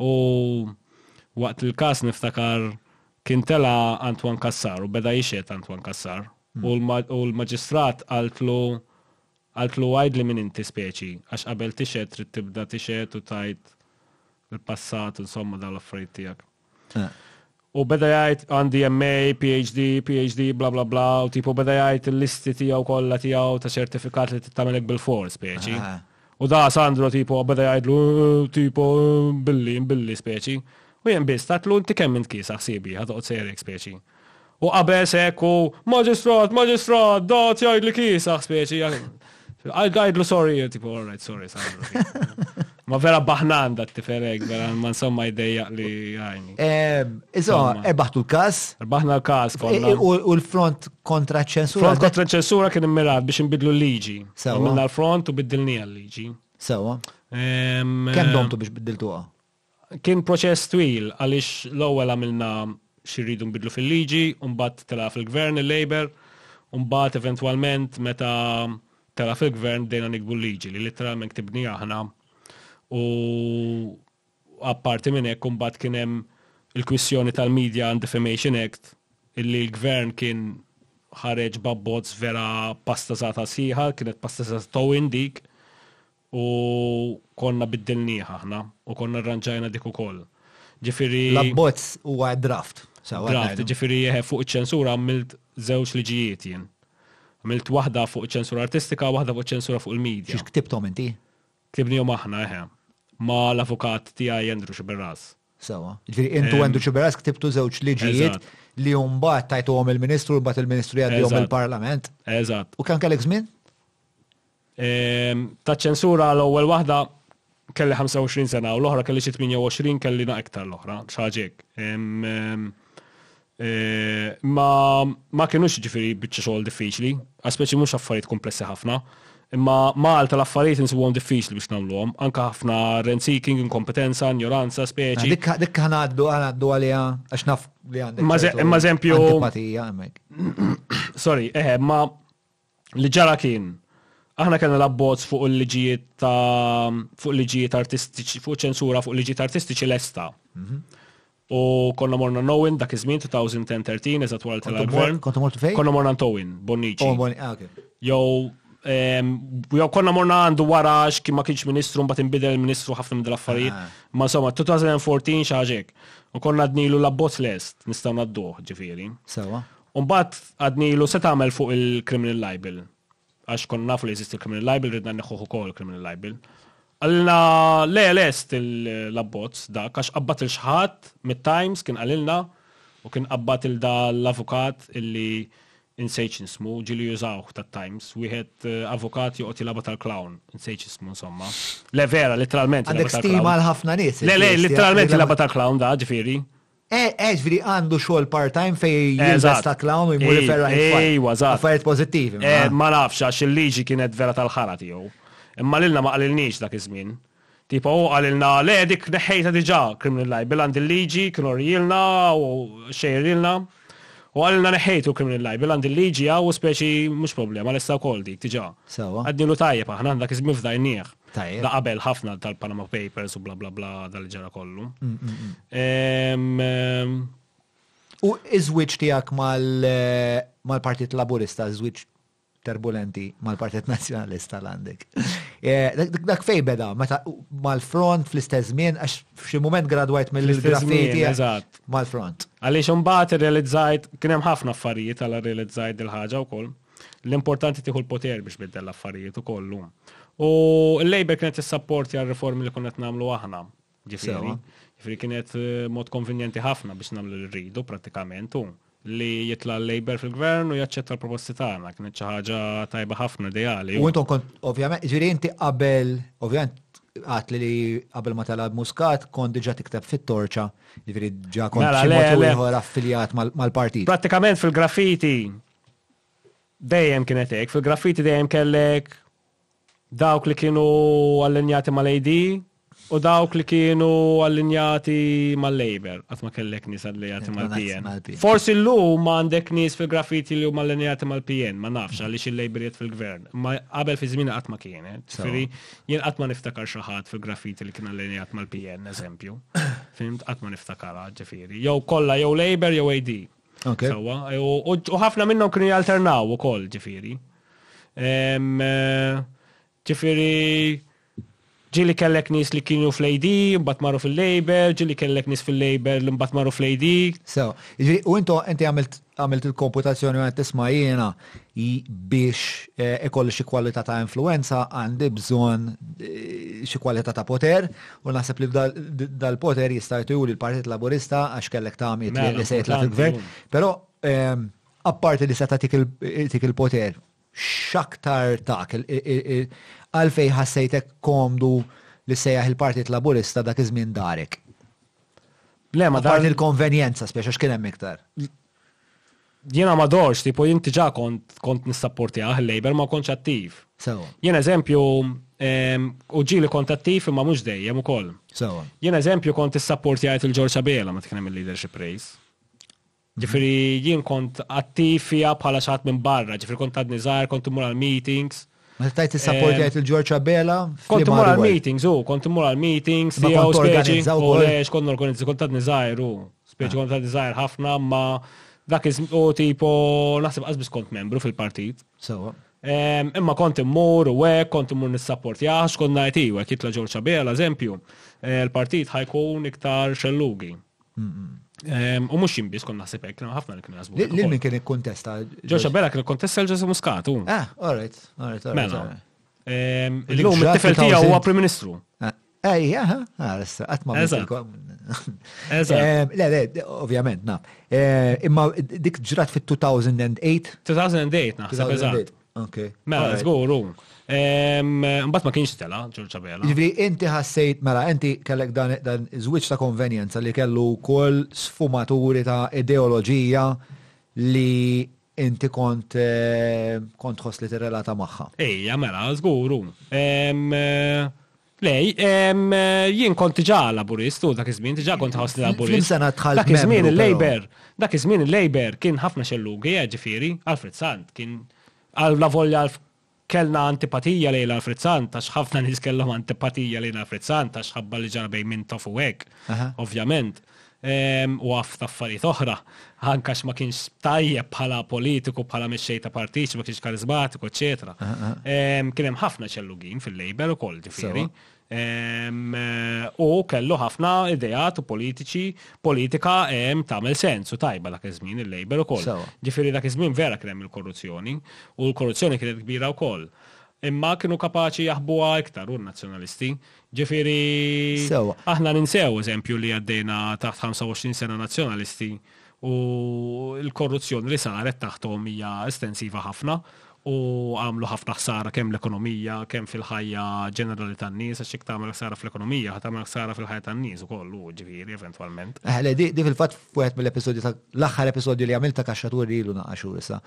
U waqt il-każ niftakar kien tela' Antoine Cassar u beda jixhed Antoine Cassar u l-maġistrat qaltlu qaltlu għidli min inti speċi għax qabel tixhed trid tibda tixhed u tgħid il-passat insomma dawn l-affarijiet tiegħek. U beda jgħid għandi MA, PhD, PhD, bla bla bla, u tipu beda jgħid il-listi tiegħu kollha tiegħu ta' ċertifikat li tittamilek bil-fors, speċi. U da Sandro tipo beda jgħidlu tipo billi, billi speċi. U jien biss tatlu inti kemm int kiesa ħsiebi ħatoqgħod sejrek speċi. U qabeż hekk u maġistrat, maġistrat, dat jgħidli kiesa speċi. Għal għajdlu sorry, tipo, all right, sorry, sorry. Ma vera baħnan da t-tiferek, vera ma insomma jdejja li għajni. Ehm, iso, erbaħtu l-kas. Erbaħna l-kas, e, e, U l-front kontra ċensura. Front kontra ċensura kien immirat biex nbidlu l-liġi. Minna l-front u biddilni l-liġi. Sewa. Ehm, Kem domtu biex biddiltuha? Kien proċess twil għaliex l-ewwel għamilna xi rridu nbiddlu fil-liġi u mbagħad tela' fil-Gvern il-Labour u mbagħad eventwalment meta tela' fil-Gvern bdejna niktbu l-liġi li litteralment ktibni aħna u apparti minn hekk u mbagħad kien hemm il-kwistjoni tal-Media and Defamation Act illi l-Gvern kien ħareġ b'abbozz vera pastazata sħiħa, kienet pastazata towin dik. U konna biddilniha aħna u konna rranġajna dik ukoll. Ġifieri. L-abbozz huwa draft. Draft, ġifieri eħe fuq iċ-ċensura għamilt żewġ liġijiet jien. Għamilt waħda fuq iċ-ċensura artistika u waħda fuq iċ-ċensura fuq il-media. Xiex ktibthom inti? Ktibnihom aħna eħe. Ma' l-avukat tiegħi Andrew Sciberras. Sewwa. Ġifieri int u Andrew Sciberras ktibtu żewġ liġijiet li mbagħad tajtuhom il-Ministru u mbagħad il-Ministru jgħaddihom il-Parlament. Eżatt. U kemm kellek żmien? Ta' ċensura l-ewwel waħda kelli 25 sena u l-oħra kelli xi 28 kelli na iktar l-oħra, xaġek. Ma ma kienux ġifieri biċċa xogħol diffiċli, għaspeċi mhux affarijiet komplessi ħafna. Imma Malta l-affarijiet insibuhom diffiċli biex nagħmluhom, anke ħafna rent seeking, inkompetenza, injoranza, speċi. Dik dik ħanaddu ħanaddu għaliha għax naf li għandek. Imma eżempju. Antipatija hemmhekk. Sorry, eħe, ma li ġara kien aħna kellna l-abbozz fuq il-liġijiet ta' fuq liġijiet artistiċi, fuq ċensura fuq liġijiet artistiċi lesta. Mhm. U konna morna Nowin dak iż-żmien 2013 eżatt wara tal-gvern. Kontu mort fejn? Konna morna Towin, Bonnici. Oh, ah, jew jew konna morna għandu wara x'kien ma kienx ministru mbagħad inbidel il-ministru ħafna minn dal-affarijiet. Ah. Ma insomma 2014 xi ħaġek. U konna dnilu l-abbozz lest nistgħu nadduh ġifieri. Sewa. U mbagħad għadnilu se tagħmel fuq il-criminal libel. Għax konna nafu li jeżisti l-criminal libel, ridna nneħħuh ukoll il-criminal libel. Għalilna le lest l-abbozz dak għax qabbat il xħat mit-Times kien għalilna u kien qabbat il da l-avukat illi insejċ nismu ġili jużawh tat-Times, wieħed eh, avukat joqgħod jilaba tal-clown, insejċ ismu insomma. Le vera, literalment. Għandek stima għal ħafna nies. Le le, literalment jilaba tal-clown da, ġifieri. Eh, eh, ġviri għandu xogħol part-time fej jilbes ta' clown u jmur iferraħ it-tfal. Affarijiet pożittivi. Eh, ma nafx għax il-liġi kienet vera tal-ħara tiegħu. Imma lilna ma qalilniex dak iż-żmien. Tipo u qalilna le dik neħħejta diġà criminal libel għand il-liġi kienu rjilna u xejrilna. U għalilna neħħejtu criminal libel għand il-liġi għaw speċi mhux problema l-issa wkoll dik diġà. Sewa. Għadnilu tajjeb aħna dak iż-żmien fdajnieh. Tajjeb. Da qabel ħafna tal-Panama Papers u bla bla bla dal ġara kollu. Mm, mm, mm. Em, em, U iż-żwieġ tiegħek mal- eh, mal-Partit Laburista, żwieġ turbulenti mal-Partit Nazzjonalista l-għandek. Eh, dak- dak- Dak fej beda, meta mal-front fl-istess żmien, għax f'xi mument gradwajt Fl-istess mill-graffiti żmien, eżatt. mal-front. Għaliex imbagħad irrealizzajt kien hemm ħafna affarijiet għal irrealizzajt il-ħaġa wkoll. L-importanti tieħu l-poter biex biddel l-affarijiet u kollu. U l-Labor kienet s-sapporti għal reformi li kunnet namlu aħna. Ġifiri, ġifiri kienet eh, mod konvenjenti ħafna biex namlu li rridu pratikament u li jitla l-Labor fil-gvern u jaċċetta l-proposti tagħna. Kienet xi ħaġa tajba ħafna ideali. U intom kont, ovvjament, ġiri inti qabel, ovvjament, għat li qabel ma talab muskat kont diġa tikteb fit-torċa, ġifiri ġa kont mela, ieħor affiljat mal-partit. Pratikament fil-graffiti Dejjem kienet hekk, fil-graffiti dejjem kellek dawk li kienu allinjati mal-AD u dawk li kienu allinjati mal-Labor, għat ma kellek nis allinjati mal-PN. Forsi l-lum ma għandek nis fil-graffiti li huma allinjati mal-PN, ma nafx għaliex il-Labor jiet fil-gvern. Ma qabel fi żmien qatt ma kienet. Ġifieri jien qatt ma niftakar xi ħadd fil-graffiti li kien allinjat mal-PN, eżempju. Fimt qatt ma niftakar ġifieri. Jew kollha jew Labor jew AD. Okay. Sawa, u ħafna minnhom kienu jalternaw ukoll ġifieri. Eh, ġifieri ġili kellek nis li kienu fl-AD, mbatt marru fil-Labor, ġili kellek nis fil-Labor li mbatt marru fl-AD. So, u intu inti għamilt il-komputazzjoni għan tisma jena, biex ikolli xi kwalità ta' influenza għandi bżonn xi kwalità ta' poter u naħseb li dal-poter jista' jtuli l-Partit Laburista għax kellek ta' għamiet li mela, se jitla' fil-gvern. Però apparti li seta' tik il-poter, x'aktar tak għalfej ħassejtek komdu li sejjaħ il-Partit Laburista dak iż-żmien darek? Le, ma dan. il-konvenjenza speċa x'kien hemm iktar. Jiena ma dorx, tipo jinti ġa kont kont nissapportjah il-Labour ma kontx attiv. Sewa. Jien eżempju, ehm, u ġili kont attiv imma mhux dejjem ukoll. Sewa. Jien eżempju kont issapportjajt il-Ġorġ Abela meta kien hemm il-leadership race. Ġifieri jien kont attiv fiha bħala xi ħadd minn barra, ġifieri kont għadni żgħir, kont immur għall-meetings. Meta tajt il-support jgħid il-Ġorġ Abela. Kont mur għal meetings u kont mur għal meetings li għaw speċi. U lex kont organizzi kont tad nizajr u speċi ah. kont tad nizajr ħafna ma dak u tipo naħseb għazbis kont membru fil-partit. Sewa. Imma kont immur u għek, kont immur nis-support jaħx, kont najti u għek jitla Ġorġ Abela, eżempju, eh, l-partit ħajkun iktar xellugi. Ehm, u mux jimbis kon naħseb hekk, ħafna li kienu jasbu. Li min kien ikkontesta? Ġoċa Bella kien ikkontesta l-Ġesu Muskatu. Ah, all right, all right, all right. Mela. Ehm, illum it-tifel tiegħu huwa Prim Ministru. Ah, ej, aha, għarissa, ah, għatma. Eżatt. Ehm, le, le, ovvjament, na. Eh, imma dik ġrat fit-2008. 2008, naħseb, eżatt. Okay. Mela, let's go, room. Mbatt ma kienx tela, ġurċa bela. Ġivi, inti ħassejt, mela, inti kellek dan iż-żwieġ ta' konvenjenza li kellu kol sfumaturi ta' ideoloġija li inti kont eh, kont ħoss li tirrelata magħha. Ejja, mela, żguru. Eh, Le, jien kont diġà Laburist u dak iż-żmien diġà kont ħossni Laburist. F'lim sena tħall Dak iż-żmien il-Labour, dak iż-żmien il-Labour kien ħafna xellugi, eh, ġifieri, Alfred Sant kien għal la volja kellna antipatija lejn Alfred Sant għax ħafna nies kellhom antipatija lejn Alfred Sant għax ħabba li ġara bejn Mintoff u hekk, ovvjament. u għaff ta' affarijiet oħra, anke għax ma kienx tajjeb bħala politiku, bħala mexxej ta' partit, ma kienx karizmatiku, eċetera. Kien hemm ħafna ċellugin fil-Labour ukoll ġifieri. U kellu ħafna ideat u politiċi, politika hemm tagħmel sens u tajba dak iż-żmien il-Labour ukoll. Ġifieri dak iż-żmien vera kien hemm il-korruzzjoni u l-korruzzjoni kienet kbira wkoll. Imma kienu kapaċi jaħbuha iktar u n-Nazzjonalisti. Ġifieri, aħna ninsew eżempju li għaddejna taħt 25 sena Nazzjonalisti u l-korruzzjoni li saret taħthom hija estensiva ħafna u għamlu ħafna ħsara kemm l-ekonomija, kemm fil-ħajja ġenerali tan-nies, għax jekk tagħmel ħsara fl-ekonomija, ħa tagħmel ħsara fil-ħajja tan-nies ukoll, ġifieri, eventwalment. Le, di fil-fatt f'wieħed mill-episodji ta' l-aħħar episodju li għamilt ta' Kaxxaturi ilu naqgħa xhur issa.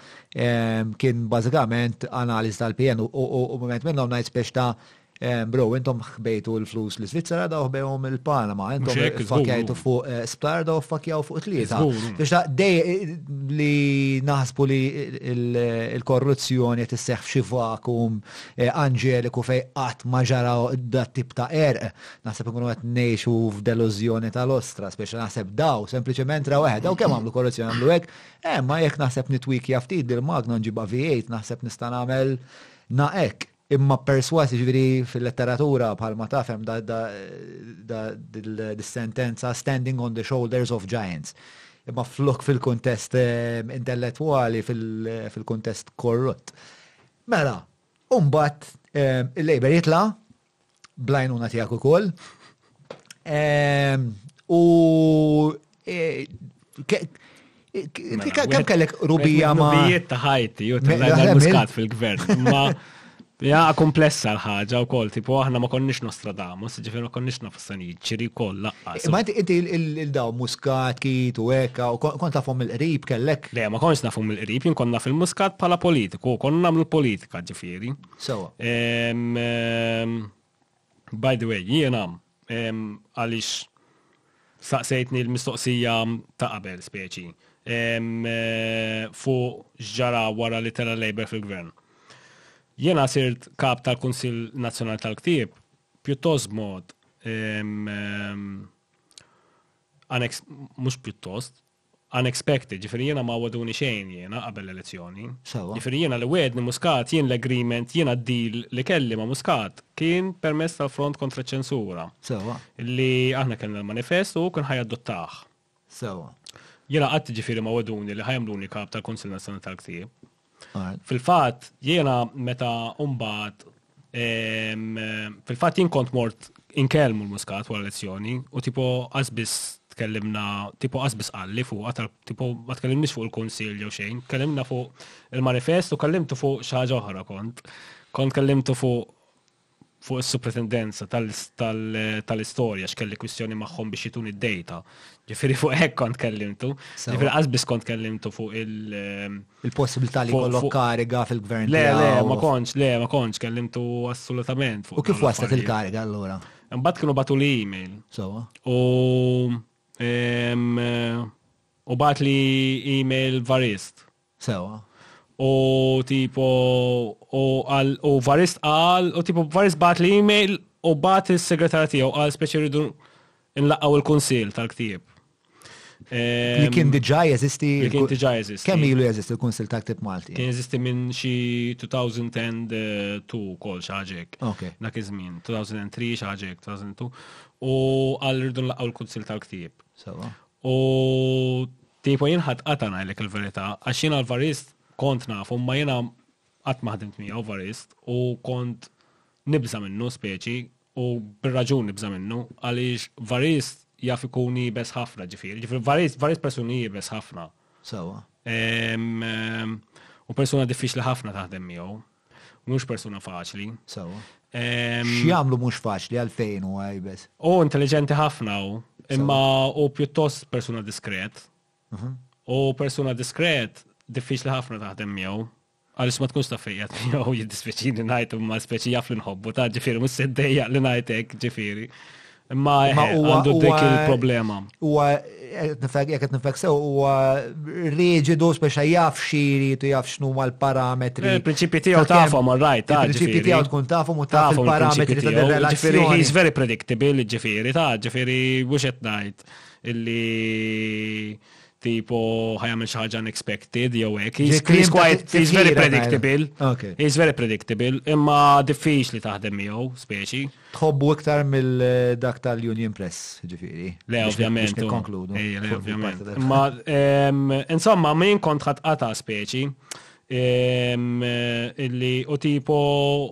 Kien bażikament analiżi tal-PN u mument minnhom ngħid spiex ta' Bro, intom ħbejtu l-flus li Svizzera daw ħbejhom il-Panama, intom fakjajtu fuq eh, sptar daw fakjaw fuq tlieta. Biex ta' dej eh, li naħsbu li il-korruzzjoni qed isseħħ f'xi vakum eh, anġeliku fej qatt ma ġara dat tip ta' erq. Naħseb ikunu qed ngħixu f'delużjoni tal-ostra, speċi naħseb daw, sempliċement raw eħed, daw kemm għamlu korruzzjoni għamlu hekk, ma jekk naħseb nitwikja ftit dil-magna nġibha V8 naħseb nista' nagħmel naqek. Imma persważ, jiġifieri fil-letteratura bħalma taf hemm dis-sentenza standing on the shoulders of giants. Imma flok fil-kuntest intellettwali, fil-kuntest korrott. Mela, u mbagħad il-Labour jitla' Blajnuna tijak u koll. U eh, mela, Kem kellek rubija ma. Rubijiet ta' ħajti, u t-lajna muskat fil-gvern. Ma Ja, komplessa l-ħagġa u koll, tipo, aħna ma konniex Nostradamus, ġifir ma konniex nafassan ċiri koll laqqa. Eh, ma inti il-daw muskat, kit u eka, u kont tafum il-qrib kellek? Le, ma konniex nafum il-qrib, jien konna fil-muskat pala politiku, konna namlu politika ġifiri. Sewa. By the way, jiena għaliex staqsejtni l-mistoqsija ta' qabel speċi fuq x'ġara wara li tela' Labour fil-gvern. Jiena sirt kap tal-Kunsill Nazzjonali tal-Ktieb pjuttost b'mod mhux pjuttost, unexpected, ġifieri jiena ma wegħduni xejn jiena qabel l-elezzjoni. Sewwa. Ġifieri jiena li wegħedni Muscat, jien l-agreement, jiena d-deal li kelli ma' Muscat kien permezz tal-Front Kontra ċ-Ċensura. Sewwa. Li aħna kellna l-manifest u hu kien ħa jadottah. Sewwa. Jiena qatt ġifieri ma wegħduni li ħa jagħmluni Kap tal-Kunsill Nazzjonali tal-Ktieb. Fil-fatt, jiena meta umbat, fil-fatt jien kont mort inkellmu l-muskat wara lezzjoni u tipo għazbis tkellimna, tipo għazbis għalli fuq, għatal, tipo ma tkellimniex fuq il-konsil jew xejn, tkellimna fuq il-manifest u kellimtu fuq xaġa oħra kont. Kont kellimtu fuq fuq is-supretendenza tal-istorja x'kelli kwistjoni magħhom biex jituni d-dejta. Ġifieri fuq hekk kont kellimtu. Ġifieri qasbis kont kellimtu fuq il- ehm, Il-possibilità li jkollok kariga fil-gvern. Le, le, ma kontx, le, ma kontx kellimtu assolutament fuq. U kif waslet il-kariga allura? Imbagħad kienu batu li email. Sewa. U ehm, u bat li email varist. Sewwa. U tipo u għal u Varist qal u tipo Varist bat li email u bat is-segretarja tiegħu qal speċi rridu nlaqgħu il-kunsil tal-ktieb. Li ehm, kien diġà jeżisti. Li kien diġà jeżisti. Kemm ilu jeżisti l-Kunsil ta' Ktib Malti? Kien jeżisti minn xi 2002 kol xi ħaġek. Okay. Dak iż-żmien, 2003 xi ħaġek, 2002. U għal rridu nlaqgħu l-Kunsil tal-Ktieb. Sewa. U Tipo jien ħadd qata' ngħidlek il-verità għax jiena l-varist kont nafu imma jiena qatt ma ħdimt miegħu varist u kont nibża' minnu speċi u bir-raġun nibża' minnu għaliex varist jaf ikun iebes ħafna ġifieri, ġifieri varist varist persuna iebes ħafna. Sewwa. U persuna diffiċli ħafna taħdem miegħu. Mhux persuna faċli. Sewa. X'jagħmlu mhux faċli għalfejn u għajbes? U intelligenti ħafna u imma u pjuttost persuna diskret. Mhm. U persuna diskret diffiċli ħafna taħdem miegħu. Għaliex ma tkunx ta' fejjat miegħu jiddispjaċini ngħid imma speċi jaf li nħobbu ta' ġifieri mhux seddejja li ngħidek ġifieri. Imma għandu dik il-problema. Huwa jekk qed nifek sew huwa riġidu speċa jaf xiri tu jaf x'nu l-parametri. Eh, il-prinċipji tiegħu tafhom right, ta' ġifieri. tiegħu tkun tafhom u taf il-parametri ta' relazzjoni. He's very predictable, ġifieri, ta' ġifieri mhux qed ngħid illi tipo ħajamil xi ħaġa unexpected jew hekk. He's quite he's very predictable. He's very predictable, imma diffiċli taħdem miegħu speċi. Tħobbu iktar mill dak tal-Union Press, ġifiri. Le, ovvjament. Nikkonkludu. Le, ovvjament. Ma, insomma, min kont ħatqata speċi illi u tipo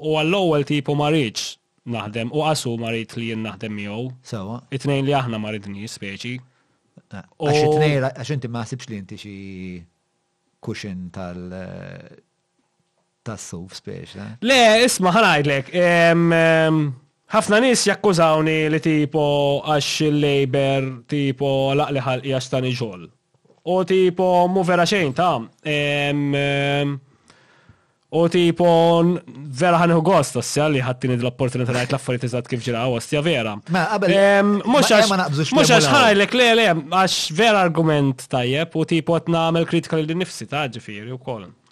u għall-ewwel tipo ma rridx naħdem u qasu ma rrid li jien naħdem miegħu. Sewa. It-tnejn li aħna ma ridni speċi. Eh, għax it-tnejn għax inti ma ħsibx li inti xi kuxin tal tas-suf speċi. Le, isma' ħa ngħidlek, ħafna nies jakkużawni li tipo għax il-Labour tipo laqli ħalqi għax tani xogħol. U tipo mhu vera xejn ta'. U tipo vera ħanieħu gost ossja li ħattini l-opportunità ngħid l-affarijiet iżgħat kif ġraw ossja vera. Mela, mhux għax mhux għax ħajlek le le għax vera argument tajjeb u tipo qed nagħmel kritika lil nifsi ta' ġifieri wkoll.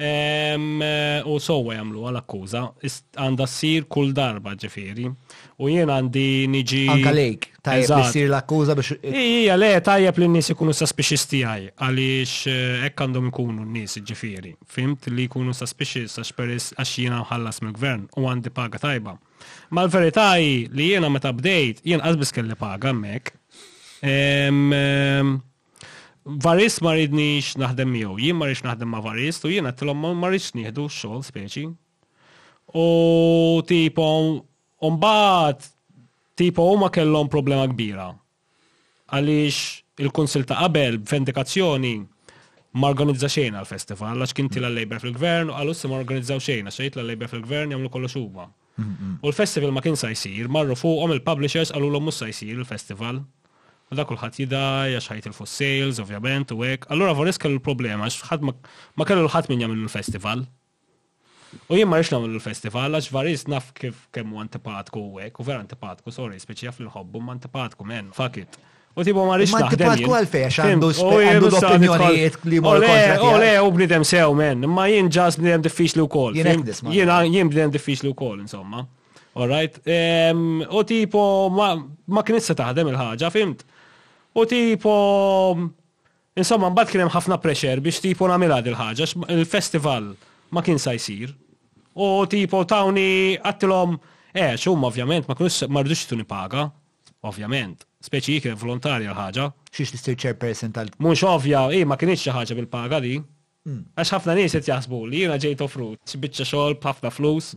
U sowa jamlu għal akkuża, għanda s-sir kull darba ġifiri. U jien għandi niġi. Anka lejk, tajjeb li s-sir l-akkuża biex. Ija, le, tajjeb li n-nis ikunu suspicious tijaj, għalix eh, ekk għandhom ikunu n-nis ġifiri. Fimt li ikunu suspicious għax peris għax jien għamħallas mill-gvern u għandi paga tajba. Ma l-verità li jiena meta bdejt, jien għazbis kelli paga mek. Varist ma ridnix naħdem miegħu, jien ma rridx naħdem ma' Varist u jien għedtilhom ma rridx nieħdu x-xogħol speċi. U tipo mbagħad tipo huma kellhom problema kbira. Għaliex il-kunsil ta' qabel b'vendikazzjoni ma organizza xejn għal festival għax kien tila l-lejber fil-gvern u qalu ma organizzaw xejn għax jitla l-lejber fil-gvern jagħmlu kollox huma. U l-festival ma kien sa jsir, marru fuqhom il-publishers qalulhom mhux sa jsir il-festival. Mela kulħadd jidgħi għax ħa jitilfu s-sales, ovvjament, u hekk. Allura Voris kellu l-problema għax ħadd ma ma kellu l-ħadd min jagħmillu l-festival. U jien ma rridx nagħmillu l-festival għax Varis naf kif kemm hu antipatku u hekk, u vera antipatku, sorry, speċi jaf li nħobbu, ma antipatku, men, fuck it. U tibu ma rix naħdem. Ma tipatku għalfej, għax għandu għandu l-opinjonijiet li mor kontra. U le, u bnidem sew, men. Ma jien ġas bnidem diffiċli u kol. Jien bnidem diffiċli u kol, insomma. All right. U tipo, ma kienet taħdem il-ħagġa, fimt? U tipo, insomma, mbagħad kien hemm ħafna pressure biex tipo nagħmilha dil ħaġa il-festival ma kien sa jsir. U tipo tawni għattilhom, eh, xum ovvjament ma kienx ma rridux tuni paga, Ovvjament. Speċi hi kienet volontarja l-ħaġa. Xiex tissir chairperson tal. Mhux ovvja, hi ma kinitx xi ħaġa bil-paga di. Għax ħafna nies qed jaħsbu li jiena ġejt offrut xi biċċa xogħol b'ħafna flus.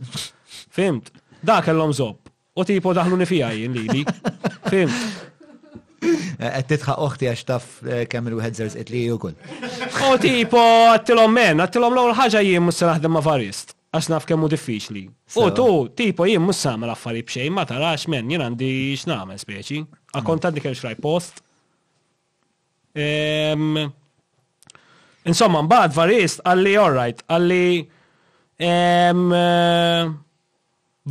Fhimt? Dawn kellhom żopp. U tipo daħluni fiha jien lili. Fhimt? Qed titħaq oħti għax taf eh, kemm il-wieħed żerż qed li ukoll. U tipo għattilhom men, għattilhom l-ewwel ħaġa jien mhux se naħdem ma' varist. Għax naf kemm hu diffiċli. U tu, tipo jien mhux se nagħmel affarijiet b'xejn, ma tarax men, jien għandi x'nagħmel speċi. A kont għadni kemm xrajt post. Ehm, Insomma, mbagħad Varist għalli alright, għalli ehm, eh,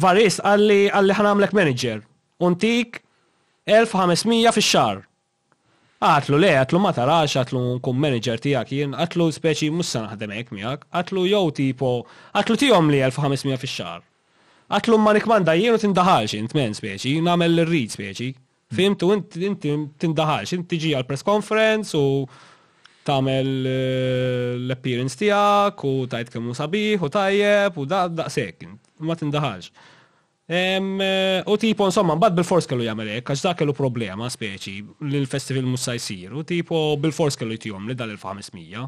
Varist għalli għalli ħanamlek manager. Untik 1500 fix-xahar. Għatlu, Le, għatlu ma tarax, għatlu nkun manager tiegħek jien, għatlu speċi mhux se naħdem hekk miegħek, għatlu jew tipo, għatlu tihomli 1500 fix-xahar. Għatlu imma nikkmanda jien u tindaħalx int, men speċi, nagħmel li rrid speċi. Fhimt u int inti tindaħalx, int tiġi għall-press conference u tagħmel l-appearance tiegħek u tgħid kemm hu sabiħ u tajjeb u da, daqshekk int, imma tindaħalx. U tipo insomma mbagħad bil-fors kellu jagħmel hekk għax dak kellu problema speċi li l-festival mhux sa jsir u tipo bil-fors kellu jtihom li dan il-500.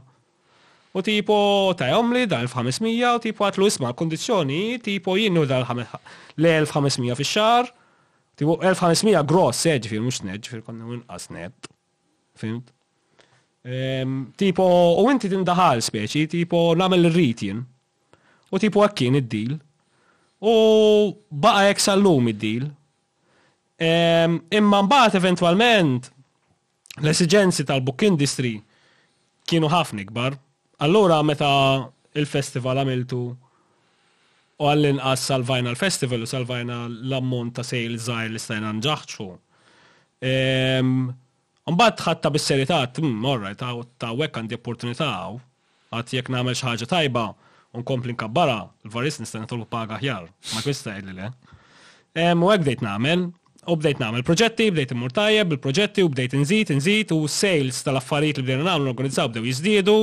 U tipo tajhom li dan il-500 u tipo għatlu isma' l-kondizzjoni tipo jien nieħu dan l-1500 fix-xahar. Tipo 1500 gross eh, ġifier mhux net, ġifier konna inqas net. Fimt? Tipo u inti tindaħal speċi, tipo nagħmel ir-rit jien. U tipu hekk kien id-deal. U baqa' hekk sal-lum id-deal. Ehm, imma mbagħad eventwalment l-esiġenzi tal-book industry kienu ħafna ikbar. Allura meta il-festival għamiltu u għall-inqas salvajna l-festival u salvajna l-ammont ta' sejl żgħir li stajna nġaħġu. Ehm, Mbagħad ħadtha bis-serjetà għedt, Hm, all right, hawn, ta' hawnhekk għandi opportunità hawn. Għad jekk nagħmel xi ħaġa tajba u nkompli nkabbarha, l-varist nista' nitolbu paga aħjar. Ma jkunx jista' jgħidli le. Ehm, u hekk bdejt nagħmel. U bdejt nagħmel proġetti, bdejt immur tajjeb bil-proġetti u bdejt inżid, inżid u s-sales tal-affarijiet li bdejna nagħmlu norganizzaw bdew jiżdiedu,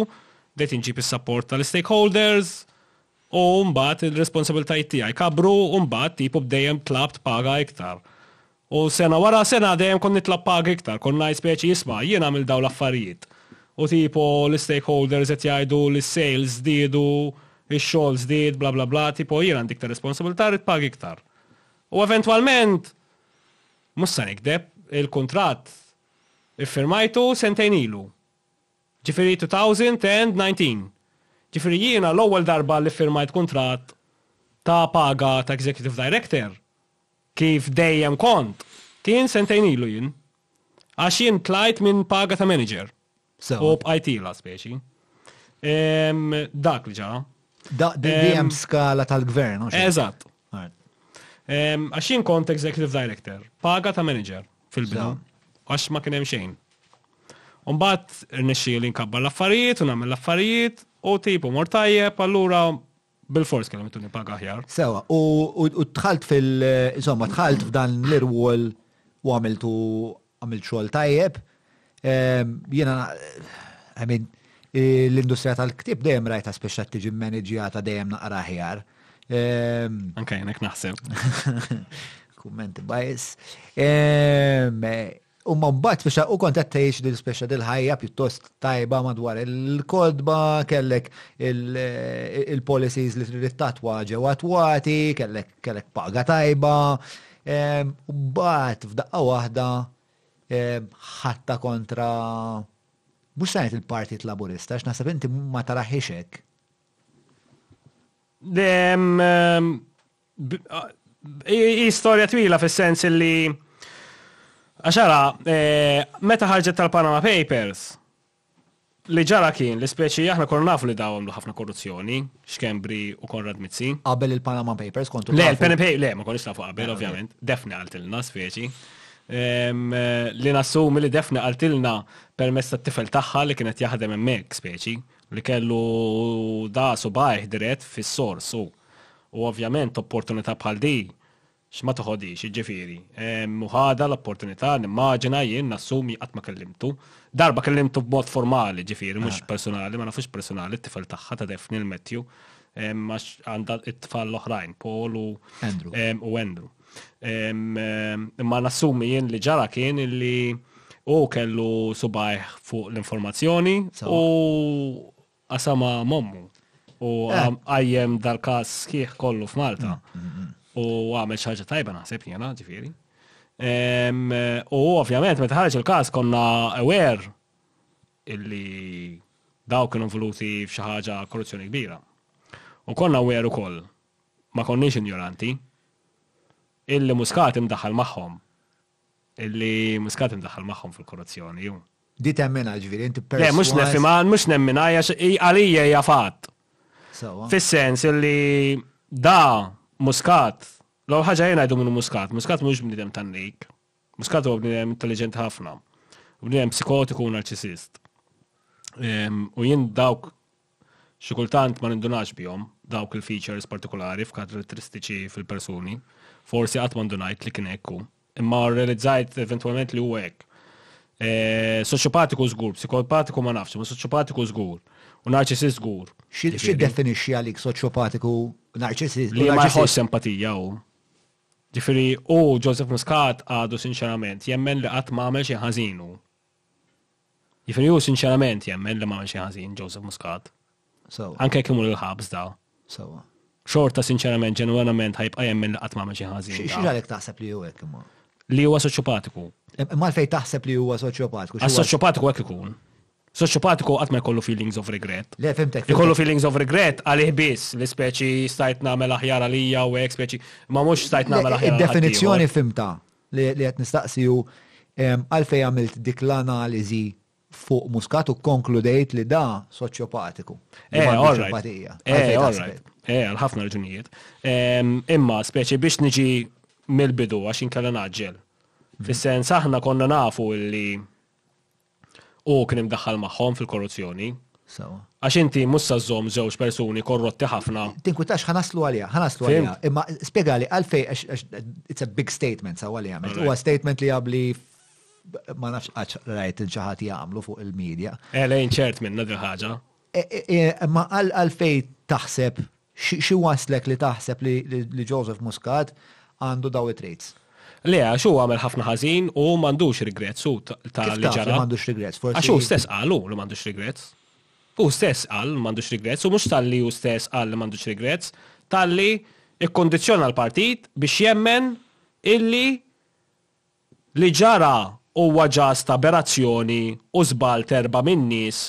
bdejt inġib is-sapport tal-istakeholders u mbagħad ir-responsabilitajiet tiegħi kabru u mbagħad tipu b'dejjem tlabt paga iktar. U sena wara sena dejjem kont nitla' paga iktar, kont ngħid speċi isma' jien għamilt dawn l-affarijiet. U tipo l-istakeholders qed jgħidu li s-sales żdiedu, ix-xogħol żdied, bla bla bla, tipo jien għandi iktar responsabilità rrid paga iktar. U eventwalment, mhux se nikdeb, il-kuntratt iffirmajtu sentejn ilu. Ġifieri 2019. Ġifieri jiena l-ewwel darba li ffirmajt kuntratt ta' paga ta' executive director, Kif dejjem kont. Kien sentejn ilu jien. Għax jien tlajt minn paga ta' manager. Sewa. U bqajtilha speċi. Ehm, dak li ġara. Da, di di hemm Ehm, skala tal-gvern, u xejn. Eżatt. Right. Ehm, Għax jien kont executive director, paga ta' manager fil-bidu. Sewa. Għax ma kien hemm xejn. U mbagħad irnexxieli nkabbar l-affarijiet u nagħmel l-affarijiet u tipu mor tajjeb, allura Bil-fors kellhom ituni paga aħjar. Sewa, u tħalt fil, insomma, tħalt f'dan l-irwol u għamiltu għamilt xogħol tajjeb. Ehm, jiena, I mean, l-industrija tal-ktib dejjem rajta speċa tiġi manaġjata dejjem naqra ħjar. Ehm, Anke jenek naħseb. Kummenti bajs. Ehm, Imma mbagħad biex u kont qed tgħix din speċa dil-ħajja pjuttost tajba madwar il-kodba, kellek il-policies li trid tatwa ġew attwati, kellek kellek paga tajba. U mbagħad f'daqqa waħda ħatta kontra mhux sajt il-Partit Laburista, x'naħseb inti ma taraħiex hekk. Hi storja twila fis-sens li għax ara, eh, meta ħarġet tal-Panama Papers, li ġara kien li speċi aħna konna nafu li daw għamlu ħafna korruzzjoni, xkembri u Konrad Mizzi. Qabel il-Panama Papers kontu. Le, il-Panama Papers, le, ma konniex nafu qabel, ovvjament. Defni għaltilna speċi. Ehm, li nassumi li defni għaltilna permess ta' tifel tagħha li kienet jaħdem hemmhekk speċi. li kellu da subajh dirett fis-sors u u ovvjament opportunità bħal di x'ma toħodhiex, jiġifieri, u ħadha l-opportunità nimmaġina jien nassumi qatt ma kellimtu. Darba kellimtu b'mod formali, ġifieri, mhux personali, ma nafux personali, t-tifel tagħha ta' Daphne l-Matthew, għax għandha t-tfal l-oħrajn, Paul u Andrew. Imma nassumi jien li ġara kien illi u kellu subajh fuq l-informazzjoni u qasama mommu u eh. għajjem dal-kas sħiħ kollu f'Malta mm, mm, mm. u għamel xaġa tajba naħseb jena ġifiri. U ovvjament meta ħarġ il-kas konna aware illi daw kienu voluti f'xi ħaġa korruzzjoni kbira. U konna aware ukoll ma konniex injoranti. Illi Muscat imdaħħal magħhom. Illi Muscat imdaħħal magħhom fil-korruzzjoni. Di temmina ġviri, inti perswas. Le, mux nefima, mux nemmina, għalija hija fatt. Fis-sens illi da Muscat, l-għol ħagġa jena jdu minnu Muscat, Muscat mux bnidem tannik, Muscat u bnidem intelligent ħafna, bnidem psikotiku u narċisist. U jien dawk Xi kultant ma nindunax bihom, dawk il-features partikulari f'karatteristiċi fil-persuni. Forsi qatt ma ndunajt li kien hekk hu. Imma rrealizzajt eventwalment li huwa hekk. Soċjopatiku żgur, psikopatiku ma nafx, imma soċjopatiku żgur. U narċisist żgur. X'iddefinixxi għalik soċjopatiku u narċisist? Li ma jħoss empatija hu. Ġifieri hu, Joseph Muscat, għadu sinċerament jemmen li qatt m'għamel xejn ħażin hu. Jiġifieri hu sinċerament jemmen li m'għamel xejn ħażin Joseph Muscat. Sewwa. Anke jekk imur il-ħabs da. Sewwa. Xorta sinċerament ġenwenament ħa jibqa' jemmen li qatt m'għamel xejn ħażin. Xi ġralek taħseb li hu hekk imma? Li huwa soċjopatiku. Imma għalfejn taħseb li huwa soċjopatiku? Għax soċjopatiku hekk ikun. Soċjopatiku qatt ma jkollu feelings of regret. Le fimtek. Ikollu feelings of regret għalih biss li speċi stajt nagħmel aħjar għalija u hekk speċi ma mhux stajt nagħmel aħjar. Id-definizzjoni fimta. Li qed nistaqsi hu għalfejn għamilt dik l-analiżi fuq Muscat u kkonkludejt li da soċjopatiku. Li m'għandux simpatija. Għalfejn taħseb? Eh, għal ħafna raġunijiet. Imma speċi biex niġi mill-bidu għax inkella naġġel. Fis-sens aħna konna nafu li u kien imdaħħal magħhom fil-korruzzjoni. Sewa. Għax inti mhux sa żżomm żewġ persuni korrotti ħafna. Tinkwitax ħanaslu għaliha, ħanaslu għaliha. Imma spjegali għalfej għax it's a big statement sawa li għamilt. Huwa statement li għabli ma nafx qaċ rajt il-ċaħat jagħmlu fuq il-medja. Elejn ċert minna dil ħaġa. Imma għalfejn taħseb, xi wasslek li taħseb li Joseph Muscat għandu dawn it-traits? Le, għax hu għamel ħafna ħażin u hu m'għandux regrets hu ta' li ġara. Kif taf li m'għandux regrets? Forsi. Għax hu stess qal hu li m'għandux regrets. Hu stess qal li m'għandux regrets u mhux talli hu stess qal li m'għandux regrets, talli kkondizzjona l-partit biex jemmen illi li ġara huwa ġast aberazzjoni u żball t'erba' min-nies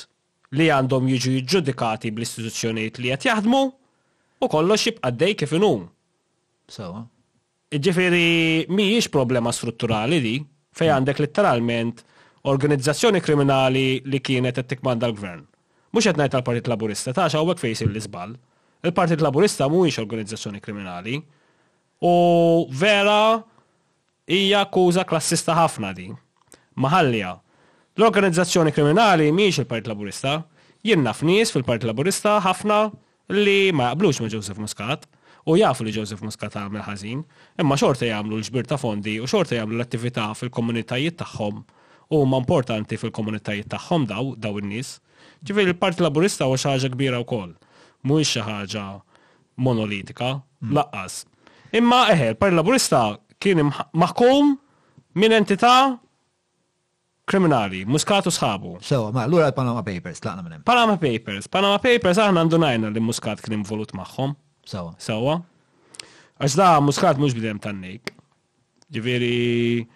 li għandhom jiġu jiġġudikati bl-istituzzjonijiet li qed jaħdmu u kollox jibqa' għaddej kif inhu. Sewwa. Jiġifieri mhijiex problema strutturali di, fejn għandek litteralment organizzazzjoni kriminali li kienet qed tikkmanda l-Gvern. Mhux qed ngħid għall-Partit Laburista, ta' għax hawnhekk fejn isir l-iżball. Il-Partit Laburista mhuwiex organizzazzjoni kriminali. U vera hija akkuża klassista ħafna din. Ma ħalliha. L-organizzazzjoni kriminali mhijiex il-Partit Laburista. Jien naf nies fil-Partit Laburista ħafna li ma jaqblux ma' Joseph Muscat u jafu li Joseph Muscat għamel ħażin, imma xorta jagħmlu l-ġbir ta' fondi u xorta jagħmlu l-attività fil-komunitajiet tagħhom u huma importanti fil-komunitajiet tagħhom daw, daw in-nies. Ġifieri l-Partit Laburista huwa xi ħaġa kbira wkoll. Mhuwiex xi ħaġa monolitika, laqqas. Imma eħe, l-Partit Laburista kien maħkum minn entità kriminali, Muscat u sħabu. Sewa, ma allura l-Panama Papers tlaqna minn hemm. Panama Papers, Panama Papers aħna ndunajna li Muscat kien involut magħhom. Sewa. Sewa. Għax da Muscat mhux bidem tan-nejk. Ġifieri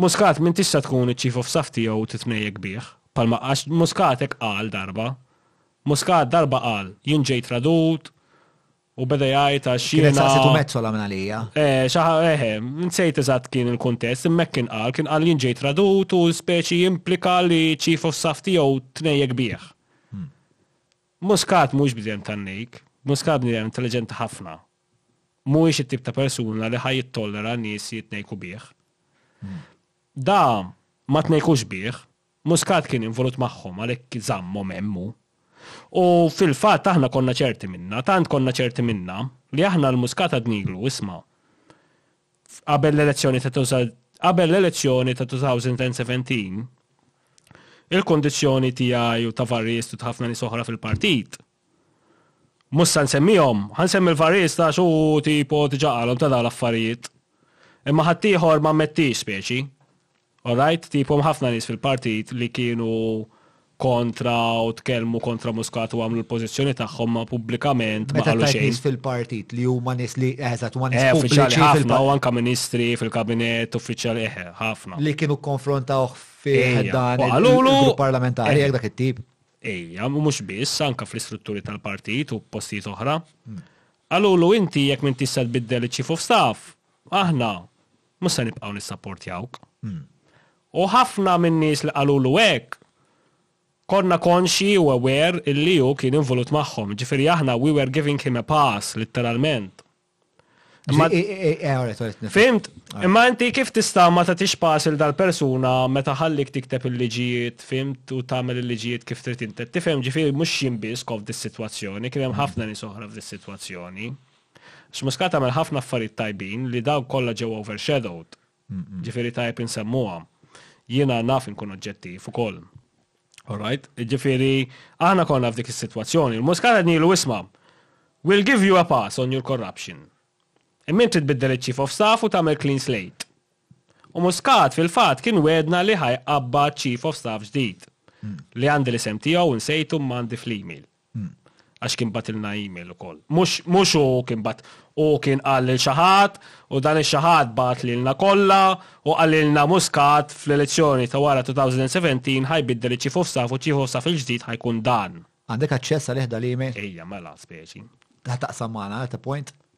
Muscat minn tista' tkun iċ-chief of staff tiegħu titnejjek bih. Palma għax Muscat hekk qal darba Muscat darba qal, jien ġejt radut, u beda jgħid għax jiena. Kienet saqsitu Metsola minn għalija. Eh, xi ħa, eħe, nsejt eżatt kien il-kuntest, imma hekk kien qal, kien qal jien ġejt radut u speċi jimplika li chief of staff tiegħu tnejjek bih. Muscat mhuwiex bniedem tan-nejk, Muscat bniedem intelliġenti ħafna. Mhuwiex it-tip ta' persuna li ħa jittollera nies jitnejku bih. Da ma tnejkux bih, Muscat kien involut magħhom għalhekk żammhom hemm hu. U fil-fatt aħna konna ċerti minnha, tant konna ċerti minnha li aħna lil Muscat għadnilu, isma', qabel l-elezzjoni ta' qabel l-elezzjoni ta' 2017, il-kundizzjoni tiegħi u ta' Varriestu u ta' ħafna nies oħra fil-partit, Mhux se nsemmihom. Ħa nsemmi l-Farist għax hu tipo diġà qalhom ta' dawn l-affarijiet. Imma ħaddieħor m'ammettiex speċi. Alright, tipo hemm ħafna nies fil-partit li kienu kontra u tkellmu kontra Muscat u għamlu l-pożizzjoni tagħhom imma pubblikament ma qalu xejn. Meta tgħid nies fil-partit li huma nies li eżatt huma nies pubbliċi. Uffiċjali ħafna u anke ministri fil-kabinett uffiċjali eħe ħafna. Li kienu kkonfrontawh fih dan il-parlamentari jekk dak it-tip. Ejja, u mhux biss, anke fl-istrutturi tal-partit u postijiet oħra. Qalulu inti jekk m'intix se tbiddel iċ-chief of staff, aħna mhux se nibqgħu nissapportjawk. U ħafna min-nies li qalulu hekk konna konxji u aware illi hu kien involut magħhom, jiġifieri aħna we were giving him a pass litteralment. Fimt, imma inti kif tista' ma tagħtix pasil dal-persuna meta ħallik tikteb il-liġijiet, fimt, u tagħmel il-liġijiet kif trid inti. Tifhem ġifieri mhux jien biss kof dis-sitwazzjoni, kien hemm ħafna nies oħra f'dis-sitwazzjoni. X'Muscat għamel ħafna affarijiet tajbin li dawk kollha ġew overshadowed. Ġifieri tajjeb insemmuha. Jiena naf inkun oġġettiv ukoll. All right? Ġifieri aħna konna f'dik is-sitwazzjoni, il-Muskar għednilu isma' we'll give you a pass on your corruption. Imma int tbiddel iċ-Chief of Staff u tagħmel clean slate. U Muscat fil-fatt kien wegħdna li ħa jqabbad Chief of Staff ġdid. Li għandi l-isem tiegħu nsejtu imma għandi fl-email. Hmm. Għax kien batilna e-mail u koll. Mux u kien bat, u kien għall il-xaħat, u dan il-xaħat bat li l-na kolla, u għall il-na muskat fl-elezzjoni ta' wara 2017 ħajbiddel iċ-chief of staff u chief of staff il-ġdid ħajkun dan. Għandek aċċess għalih dal-e-mail? Ejja, mela, speċi. Taqsam maħna, at a point.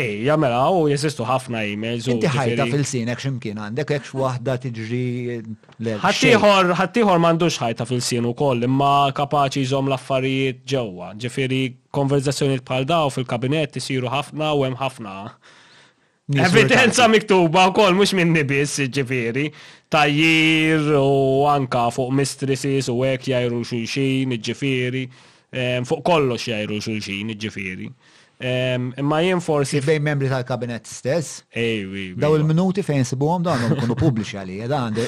Ejja mela u jeżistu ħafna emails u. Inti ħajta fil-sinek x'imkien għandek hekk waħda tiġri l Ħaddieħor ħaddieħor m'għandux ħajta fil-sien ukoll imma kapaċi jżomm l-affarijiet ġewwa. Ġifieri konverżazzjonijiet bħal dawn fil-kabinett isiru ħafna u hemm ħafna Evidenza miktuba u kol, mux minn nibis, ġifiri, tajjir u anka fuq mistresses u għek jajru xulxin, ġifiri, Fuq kollox jgħiru xulxin, jiġifieri. Imma jien forsi. Bejn membri tal-kabinet stess. Ejwi. Daw il-minuti fejn sibuhom dawn ikunu pubbliċi għalija dan.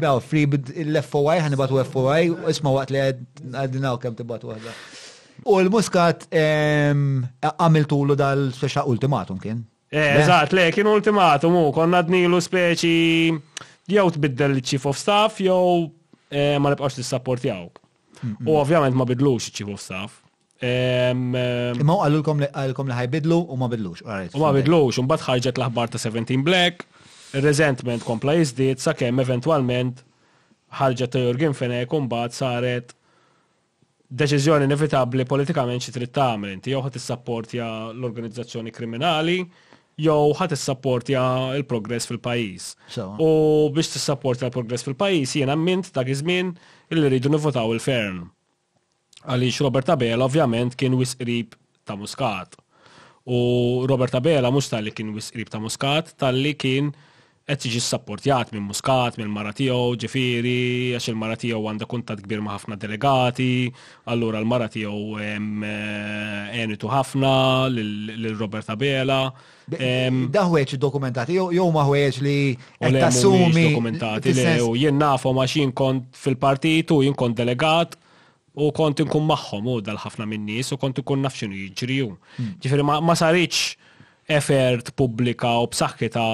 Daw free l-FOI ħan ibatu FOI isma' waqt li għadinaw kemm tibatu waħda. U l-muskat għamiltulu dal-speċa ultimatum kien. Eh, eżatt, le, kien ultimatum u konna dnilu speċi jew tbiddel l-chief of staff jew eh, ma nibqax tissapportjawk. U ovvjament ma bidlux iċ-chief of staff. Imma u għallulkom li ħajbidlu u ma bidlux. U ma bidlux, un bat ħarġet l-aħbar ta' 17 Black, resentment kompla jizdit, sa' kem eventualment ħarġet ta' Jurgen Fenek un bat saret deċizjoni inevitabli politikament xi trid tagħmel inti jew ħadd issapportja l-organizzazzjoni kriminali jew ħa tissapportja l-progress fil-pajjiż. U biex tissapportja l-progress fil-pajjiż jien ammint dak iż-żmien li rridu nivvotaw il-Fern. Għaliex Robert Abela ovvjament kien wisq qrib ta' Muscat. U Robert Abela mhux talli kien wisq qrib ta' Muscat, talli kien Qed jiġi ssapportjat minn Muscat, mill-mara tiegħu, ġifieri, għax il-mara tiegħu għandha kuntatt kbir ma' ħafna delegati, allura l-mara tiegħu għenitu ħafna lil Robert Abela. Da ħwejjeġ iddokumentati jew huma ħwejjeġ li qed tassumi. Dokumentati, jien nafhom għax jien kont fil-partit u jien kont delegat U kont inkun magħhom u dal-ħafna min-nies u kont inkun naf x'inhu jiġri u. Hmm. Ġifieri ma saritx effort pubblika u b'saħħitha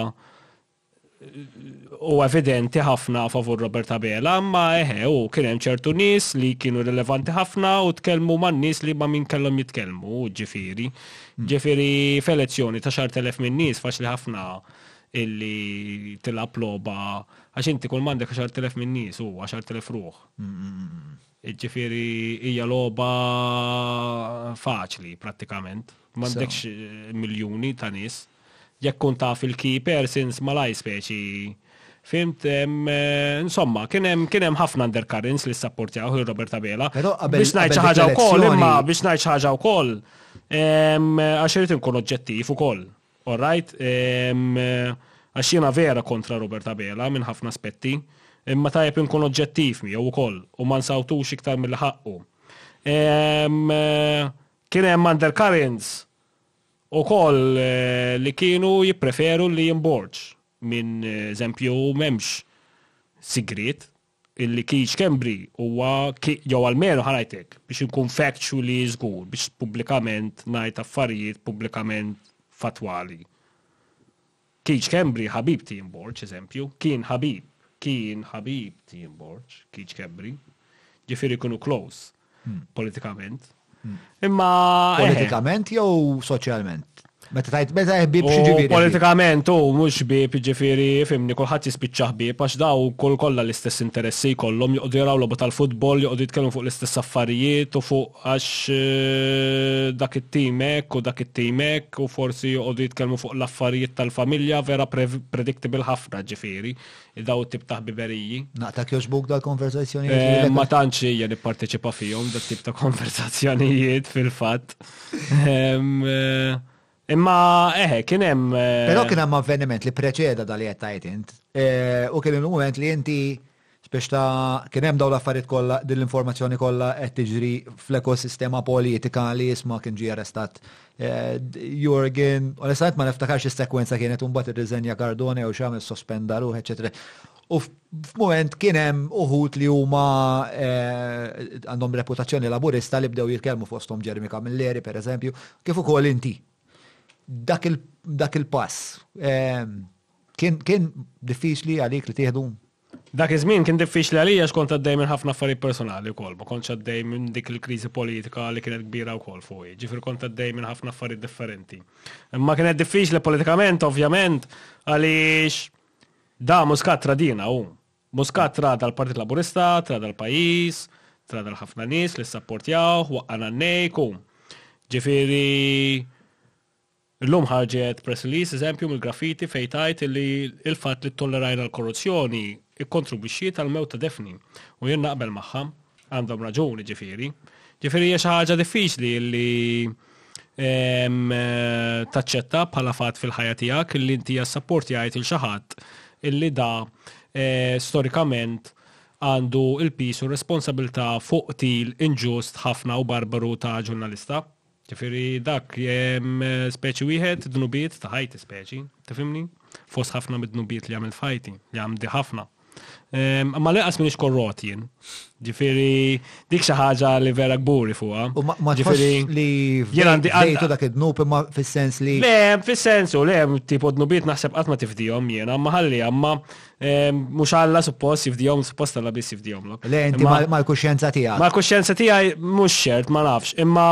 u evidenti ħafna favur Robert Abela, ma eħe u kien hemm ċertu nies li kienu rilevanti ħafna u tkellmu man nies li ma min kellhom jitkellmu, ġifieri. Hmm. Ġifieri f'elezzjoni ta' xar telef minn nies faċli ħafna illi tilab loba għax inti kull m'għandek xar telef minn nies u għaxar telef ruħ. Ġifieri hija logħba faċli prattikament. M'għandekx eh, miljuni ta' nies. Jekk kun taf il-key persons malaj speċi Fimt, eh, insomma, kienem kienem ħafna undercurrents li s-sapportjaw il-Robert Abela. Biex najt ħaġa u koll, imma biex najt ħaġa u koll, għax irrit nkun oġġettiv u koll. All right. Għax jiena vera kontra Robert Abela minn ħafna aspetti, imma tajjeb inkun oġġettiv miegħu wkoll u ma nsawtux iktar milli ħaqqu. Kien hemm undercurrents ukoll eh, li kienu jippreferu li jimborġ minn eżempju m'hemmx sigriet Il-key x'Kembri huwa key jew almenu ħa ngħid hekk, biex inkun factually żgur, biex pubblikament ngħid affarijiet pubblikament fattwali. Key x'Kembri ħabib t'Ian Borg, eżempju. Kien ħabib, kien ħabib t'Ian Borg, key x'Kembri. Ġifieri kienu close. politikament. Imma. Eh. Politikament jew soċjalment? Meta tajt meta ħbib xi ġifieri. Politikament u mhux ħbib ġifieri fimni kulħadd jispiċċa ħbib għax daw kull kollha l-istess interessi jkollhom joqogħdu jaraw logħba tal-futbol, joqogħdu jitkellmu fuq l-istess affarijiet u fuq għax eh, dak it-tim hekk u dak it-tim hekk u forsi joqogħdu jitkellmu fuq l-affarijiet tal-familja vera predictable ħafna ġifieri. il-daw it-tip ta' ħbiberiji. Naqtak joġbuk dal-konverzazzjonijiet? Eh, ma tantx hija nipparteċipa fihom dat tip ta' konverzazzjonijiet fil-fatt. Eh, imma eħe, kien hemm. Eh, Però kien hemm avveniment li preċeda dal qed tajt int. U kien il-mument li inti biex ta' kien hemm dawn l-affarijiet kollha din l-informazzjoni kollha qed tiġri fl-ekosistema politika li jisma' kien ġie arrestat Eh, Jurgen, onestament ma niftakarx is-sekwenza kienet imbagħad irriżenja Cardone jew x'għamel sospenda ruħ, eċetera. U f'mument kien hemm uħut li huma eh, għandhom reputazzjoni laburista li bdew jitkellmu fosthom Jeremy Camilleri pereżempju, kif ukoll inti. Dak il-pass eh, kien diffiċli għalik li tieħdu Dak iż-żmien kien diffiċli għalija għax kont għaddej minn ħafna affarijiet personali wkoll, ma kontx għaddej minn dik il-kriżi politika li kienet kbira wkoll fuqi, jiġifieri kont għaddej minn ħafna affarijiet differenti. Imma kienet diffiċli politikament ovvjament għaliex Da Muscat tradina hu. Muscat trada l-Partit Laburista, trada l-pajjiż, trada l-ħafna nies li ssapportjawh, waqqagħna n-nejk u. Ġifieri Illum ħarġet press release eżempju mill-Graffiti fejn tgħid li l-fatt li ttollerajna l-korruzzjoni kkontribwixxiet għall-mewt ta' Daphne. U jien naqbel magħha. Għandhom raġun, jiġifieri. Jiġifieri hija xi ħaġa diffiċli li taċċetta bħala fatt fil-ħajja tiegħek li inti assapportjajt lil xi ħadd li da storikament għandu l-piż u r-responsabilità fuq qtil inġust ħafna u barbaru ta' ġurnalista. Ġifieri dak speċi wieħed dnubiet ta' ħajti speċi, tifhimni? Fost ħafna mid-dnubiet li għamilt f'ħajti, li għamdi ħafna. Ehm, ma l-inqas minix korrot jien. Ġifiri, dik xi ħaġa li vera gburi fuqha. U ma ġifiri li jien għandi għajtu dak id-dnub imma fis-sens li. Le, fis-sensu, le, tipo dnubiet naħseb qatt ma tifdihom jiena, ma ħalli għamma Mux għalla suppost jifdijom, suppost għalla bis jifdijom. Le, inti mal-kuxjenza tijaj. Mal-kuxjenza tijaj mux xert, ma nafx, imma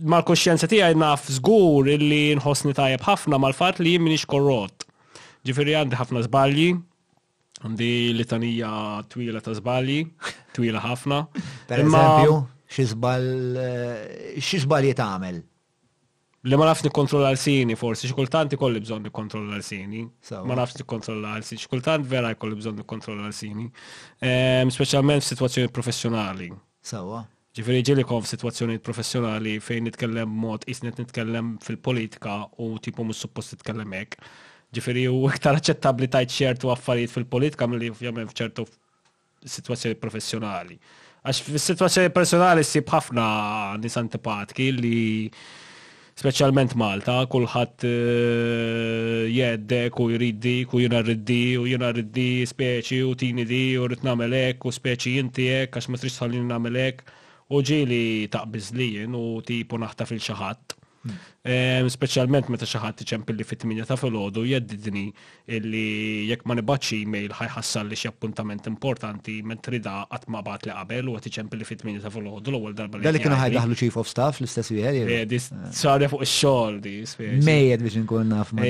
mal-kuxjenza tijaj naf zgur illi nħosni tajab ħafna mal-fat li jimminix korrot. Ġifiri għandi ħafna zbalji, għandi litanija twila ta' zbalji, twila ħafna. Per eżempju, xizbal, eh, xizbal jitgħamel? Li ma nafx nikkontrolla lsieni forsi, xi kultant ikolli bżonn nikkontrolla lsieni. Ma nafx nikkontrolla lsieni. Xi kultant vera jkolli bżonn nikkontrolla lsieni. Ehm, speċjalment f'sitwazzjoni professjonali. Sawa. Ġifieri ġieli kon f'sitwazzjoni professjonali fejn nitkellem b'mod qisni qed nitkellem fil-politika u tipo mhux suppost titkellem hekk. Ġifieri hu iktar aċċettabbli tgħid ċertu affarijiet fil-politika milli ovvjament f'ċertu sitwazzjoni professjonali. Għax fis-sitwazzjoni personali ssib ħafna nies antipatki li speċjalment Malta, kulħadd eh, jeddek u jrid dik u jiena rrid di u jiena rrid di speċi u tini di u rrid nagħmel hekk u speċi inti hekk għax ma tridx tħallini nagħmel hekk. U ġieli taqbiż li jien u tipu naħta fil xi ħadd. Speċjalment meta xi ħadd iċempilli fit-8 ta' filgħodu jeddidni illi jekk ma nibgħatx email ħajħassal li xi appuntament importanti mentri da qatt ma bagħat li qabel u qed iċempilli fit-8 ta' filgħodu l-ewwel darba li. Dali kienu ħajdaħlu chief of staff l-istess wieħed jew. Eh, di sarja fuq ix-xogħol di speċi. Mejjed biex inkun naf ma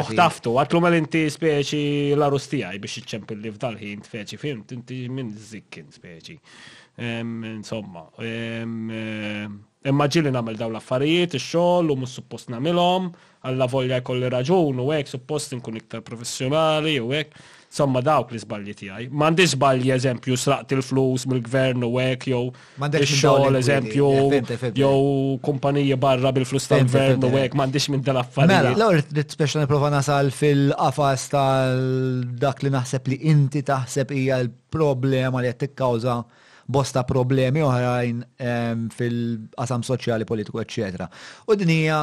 Oħ taftu, għatlu mal inti speċi l-arus tiegħi biex iċempilli f'dal-ħin speċi fim, inti minn zikkin speċi. Insomma, Imma ġieli nagħmel dawn l-affarijiet, ix-xogħol, u mhux suppost nagħmilhom, allavolja jkolli raġun u hekk, suppost inkun iktar professjonali u hekk. Insomma, dawk l-iżbalji tiegħi. M'għandix żbalji, eżempju, sraqt il-flus mill-gvern u hekk, jew ix-xogħol, eżempju, jew kumpaniji barra bil-flus tal-gvern u hekk, m'għandix minn dan l-affarijiet. Mela, l-ewwel irrid speċi nipprova nasal fil-qafas tal-dak li naħseb li inti taħseb hija l-problema li qed tikkawża bosta problemi oħrajn fil-qasam soċjali, politiku, eccetera. U din hija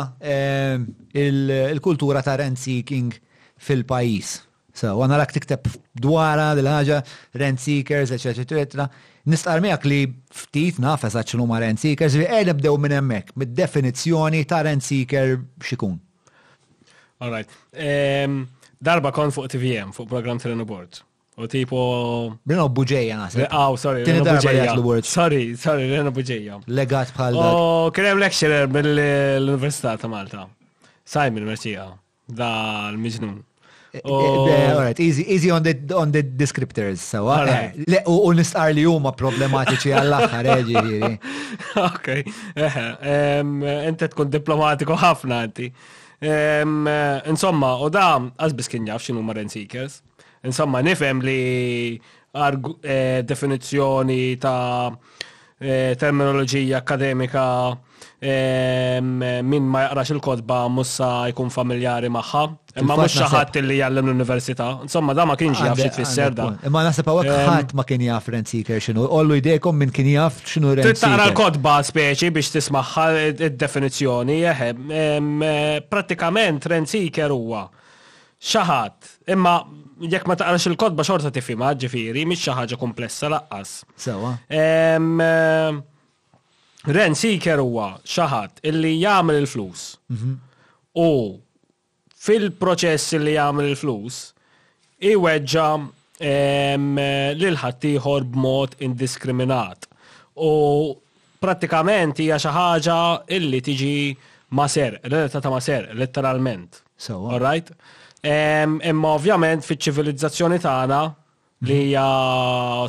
il-kultura ta' rent seeking fil-pajjiż. So, għana rak tikteb dwara dil-ħagġa, rent seekers, etc. Nistqar miegħek li ftit naf eżatt x'inhu ma' rent seekers, li qed nibdew minn hemmhekk, mid-definizzjoni ta' rent seeker x'ikun. All right. Ehm, darba kon fuq TVM, fuq program Trenu Bord. U tipo. Rena u buġeja naħseb. Aw, sorry, Tini Rena darba li buġeja. għatlu word. Sorry, sorry, Rena Buġeja. Legat bħal dak. U kien hemm lecturer mill-Università ta' Malta. Simon Merċija, da l-miġnun. Eh, U- eh, eh, Alright, easy, easy on the, on the descriptors, sawa. Alright. Eh, le, U u nistqar li huma problematiċi għall-aħħar, eh, ġifieri. Ok, eħe, em, inti tkun diplomatiku ħafna inti. Em, Insomma, u da, għazbis kien jaf xinu ma Rent Seekers. Insomma, nifhem li eh, definizzjoni ta' eh, terminoloġija akademika eh, min ma jaqrax il-kodba mussa jkun familjari magħha. Imma mhux xi ħadd li jgħallem l-università. Insomma, da ma kienx jaf xi tfisser da. Imma naħseb hawnhekk ehm, ħadd ma kien jaf rent seeker x'inhu. Ollu jdejkom min kien jaf x'inhu rent seeker. Tara l-kodba speċi biex tismaħħa id-definizzjoni, ehm, ehm, prattikament rent seeker huwa Xi ħadd. Imma jekk ma taqrax il-kotba xorta tifhimha, ġifieri, mhix xi ħaġa kumplessa laqqas. Sewwa. Rent seeker huwa xi ħadd illi jagħmel il-flus. Mhm. U fil-proċess li jagħmel il-flus, iweġġa lil ħaddieħor b'mod indiskriminat. U Prattikament hija xi ħaġa illi tiġi ma' serq, relatata ma' serq, letteralment. Sewwa. All right? Ehm, Imma ovvjament fiċ-ċivilizzazzjoni tagħna li hija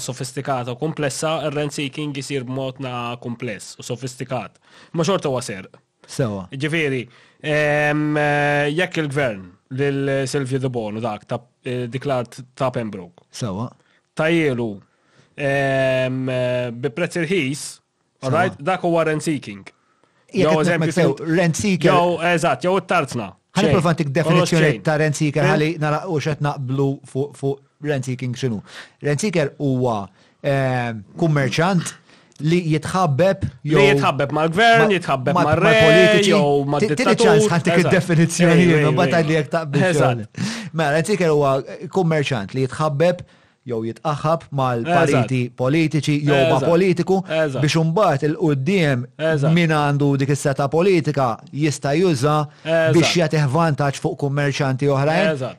sofistikata u kumplessa, ir-rent seeking isir b'modna kumpless u sofistikat. Imma xorta huwa serq. Sewa. Ġifieri, ehm, jekk il-gvern lil Silvio De Bono dak ta' eh, dik l-art ta' Pembroke Sewa. tajielu ehm, eh, bi prezz irħis, Sewa. right, dak huwa rent seeking. Jekk Jew qed eżempju nitmettew fil- rent seeker- Jew eżatt, jew it-tarzna. Ħalli Xejn. provantik Kollox definizzjoni xejn. ta' rent seeker Eh? ħalli nara u xed naqblu fuq fuq rent seeking x'inhu. Rent seeker huwa kummerċant li jitħabbeb jew. Li jitħabbeb mal-gvern, jitħabbeb mal-politiċi, jew mal-dittatur. ċans ħantik id-definizzjoni jien, ma ta' li jek ta' bizzan. Mela, tiker huwa kummerċant li jitħabbeb jew jitqaħab mal-pariti politiċi jew ma' politiku biex imbagħad il-qudiem min għandu dik is-seta politika jista' juża biex jagħtih vantaġġ fuq kummerċanti oħrajn.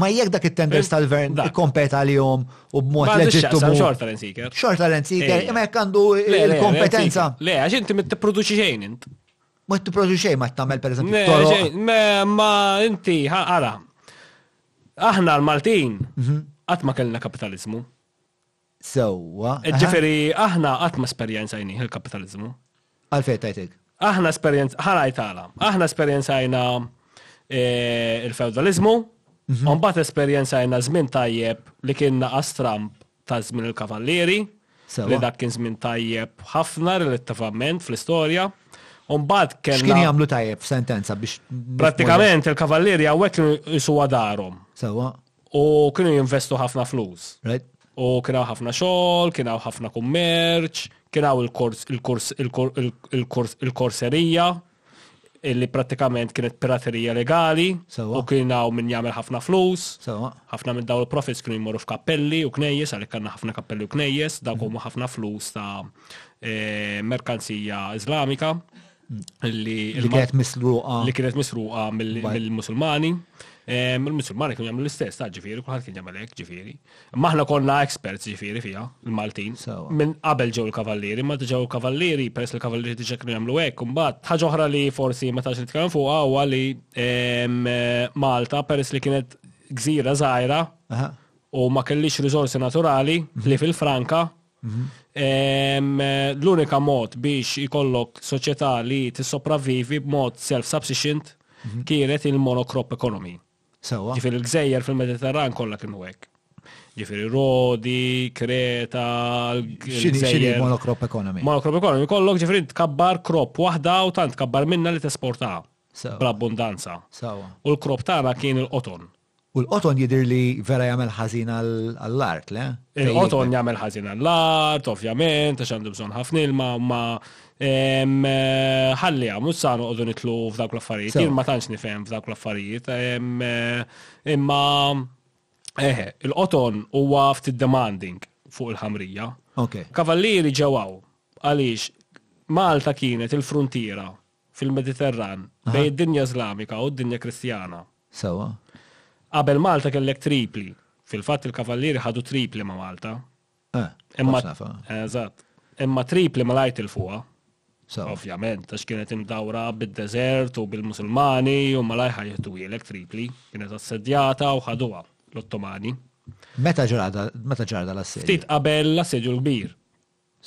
Ma jekk dak it-tenders tal-gvern kompeta li jom u b'mod leġittu. Xorta rent seeker. Xorta rent seeker, imma jekk għandu il-kompetenza. Le, għax inti mit t-produċi xejn int. Ma t-produċi xejn ma t-tamel per eżempju. Ma inti, għara, aħna l-Maltin, għatma mhm. kellna kapitalizmu. sewwa. Ġifieri aħna qatt ma esperjenzajnih il-kapitaliżmu. Għalfejn tajtek? Aħna esperjenz, ħanajt għala, aħna esperjenzajna eh, il-feudalizmu, mhm. mbagħad esperjenzajna żmien tajjeb li kien naqas Trump ta' żmien il-kavallieri, li dak kien żmien tajjeb ħafna relattivament fl-istorja. Umbad kellna. X'kien jagħmlu tajjeb f'sentenza biex. Prattikament il-kavallieri hawnhekk jisu darhom. Sewa. U kienu jinvestu ħafna flus. Right. U kien hawn ħafna xogħol, kien hawn ħafna kummerċ, kien hawn il-kors il-kors il-kors il-korserija illi prattikament kienet piraterija legali u kien hawn min jagħmel ħafna flus. Ħafna minn dawn il-profits kienu jmorru f'kappelli u knejjes għalhekk għandna ħafna kappelli u knejjes, dawk mhm. huma ħafna flus ta' eh, merkanzija Iżlamika. li kienet misruqa li kienet misruqa mill-Musulmani. Il-Musulmani kienu jagħmlu l-istess, ta' ġifieri, kulħadd kien jagħmel hekk ġifieri. Imma aħna konna experts ġifieri fiha, il-Maltin. Minn qabel ġew il-kavallieri, ma ġew il-kavallieri, peress il-kavallieri diġà kienu jagħmlu hekk, imbagħad ħaġa oħra li forsi ma tax nitkellem fuqha huwa li Malta peress li kienet gżira żgħira u ma kellix riżorsi naturali li fil-Franka L-unika mod biex ikollok soċjetà li tissopravvivi b'mod self-subsistent mhm. kienet il-monocrop economy. Sewa. Ġifieri l-gżejjer fil-Mediterran kollha kienu hekk. Ġifieri Rodi, Kreta, l-gżejjer. monocrop economy. Monocrop economy kollok ġifieri tkabbar krop waħda u tant tkabbar minna li tesportaha. Bl-abbundanza. U l-krop tagħna kien il-qoton. U l-qoton jidhir li vera jagħmel ħażin għall-art, le? Il-qoton jagħmel ħażin għall-art, ovvjament, għax għandu bżonn ħafna ilma, ma ħalli għamu sa noqogħdu nitlu f'dawk l-affarijiet. Jien ma tantx nifhem f'dawk l-affarijiet. Imma eħe, il-qoton huwa ftit demanding fuq il-ħamrija. Kavallieri ġewaw għaliex Malta kienet il-frontiera fil-Mediterran bejn id-dinja Islamika u d-dinja Kristjana. Sewwa. Qabel Malta kellek tripli. Fil-fatt il-Kavallieri ħadu tripli ma' Malta. Eh, Imma nafa. Eżatt. Imma tripli ma lajt il-fuqa. Sewwa. Ovvjament, għax kienet imdawra bid-deżert u bil-Musulmani u ma lajħa jieħdu ilek tripli. Kienet assedjata u ħaduha l-Ottomani. Meta ġara meta ġara dal-assedju? Ftit qabel l-assedju l-kbir.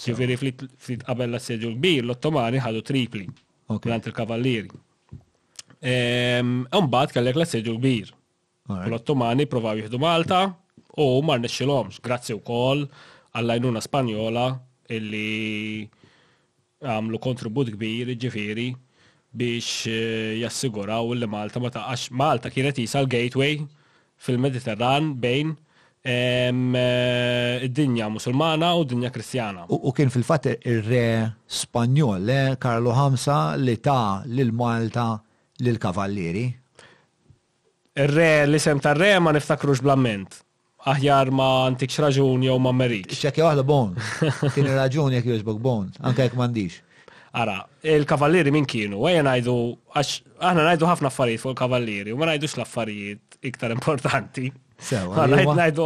Jiġifieri ftit ftit qabel l-Assedju l-Kbir, l-Ottomani ħadu Tripli mingħand il-Kavallieri. Imbagħad kellek l-Assedju l-Kbir. L-Ottomani provaw jieħdu Malta u ma rnexxilhomx, grazzi wkoll għall-għajnuna Spanjola illi għamlu kontribut kbir ġifieri biex jassiguraw li Malta ma taqax Malta kienet isa l-gateway fil-Mediterran bejn id-dinja Musulmana u d-dinja Kristjana. U kien fil-fatt ir-Re Spanjol, le, Karlu Ħamsa li ta lil Malta lill-Kavallieri. Ir-Re, l-isem tar-Re ma niftakrux bl-amment. Aħjar ma ntikx raġun jew ma mmerikx. Ċċekkja waħda Bone. Tieni raġun jekk jogħġbok Bone, anke jekk m'għandix. Ara, il-kavallieri min kienu, għajja najdu, għax aħna najdu ħafna affarijiet fuq il-kavallieri, u ma najdux l-affarijiet iktar importanti. Sew, najdu.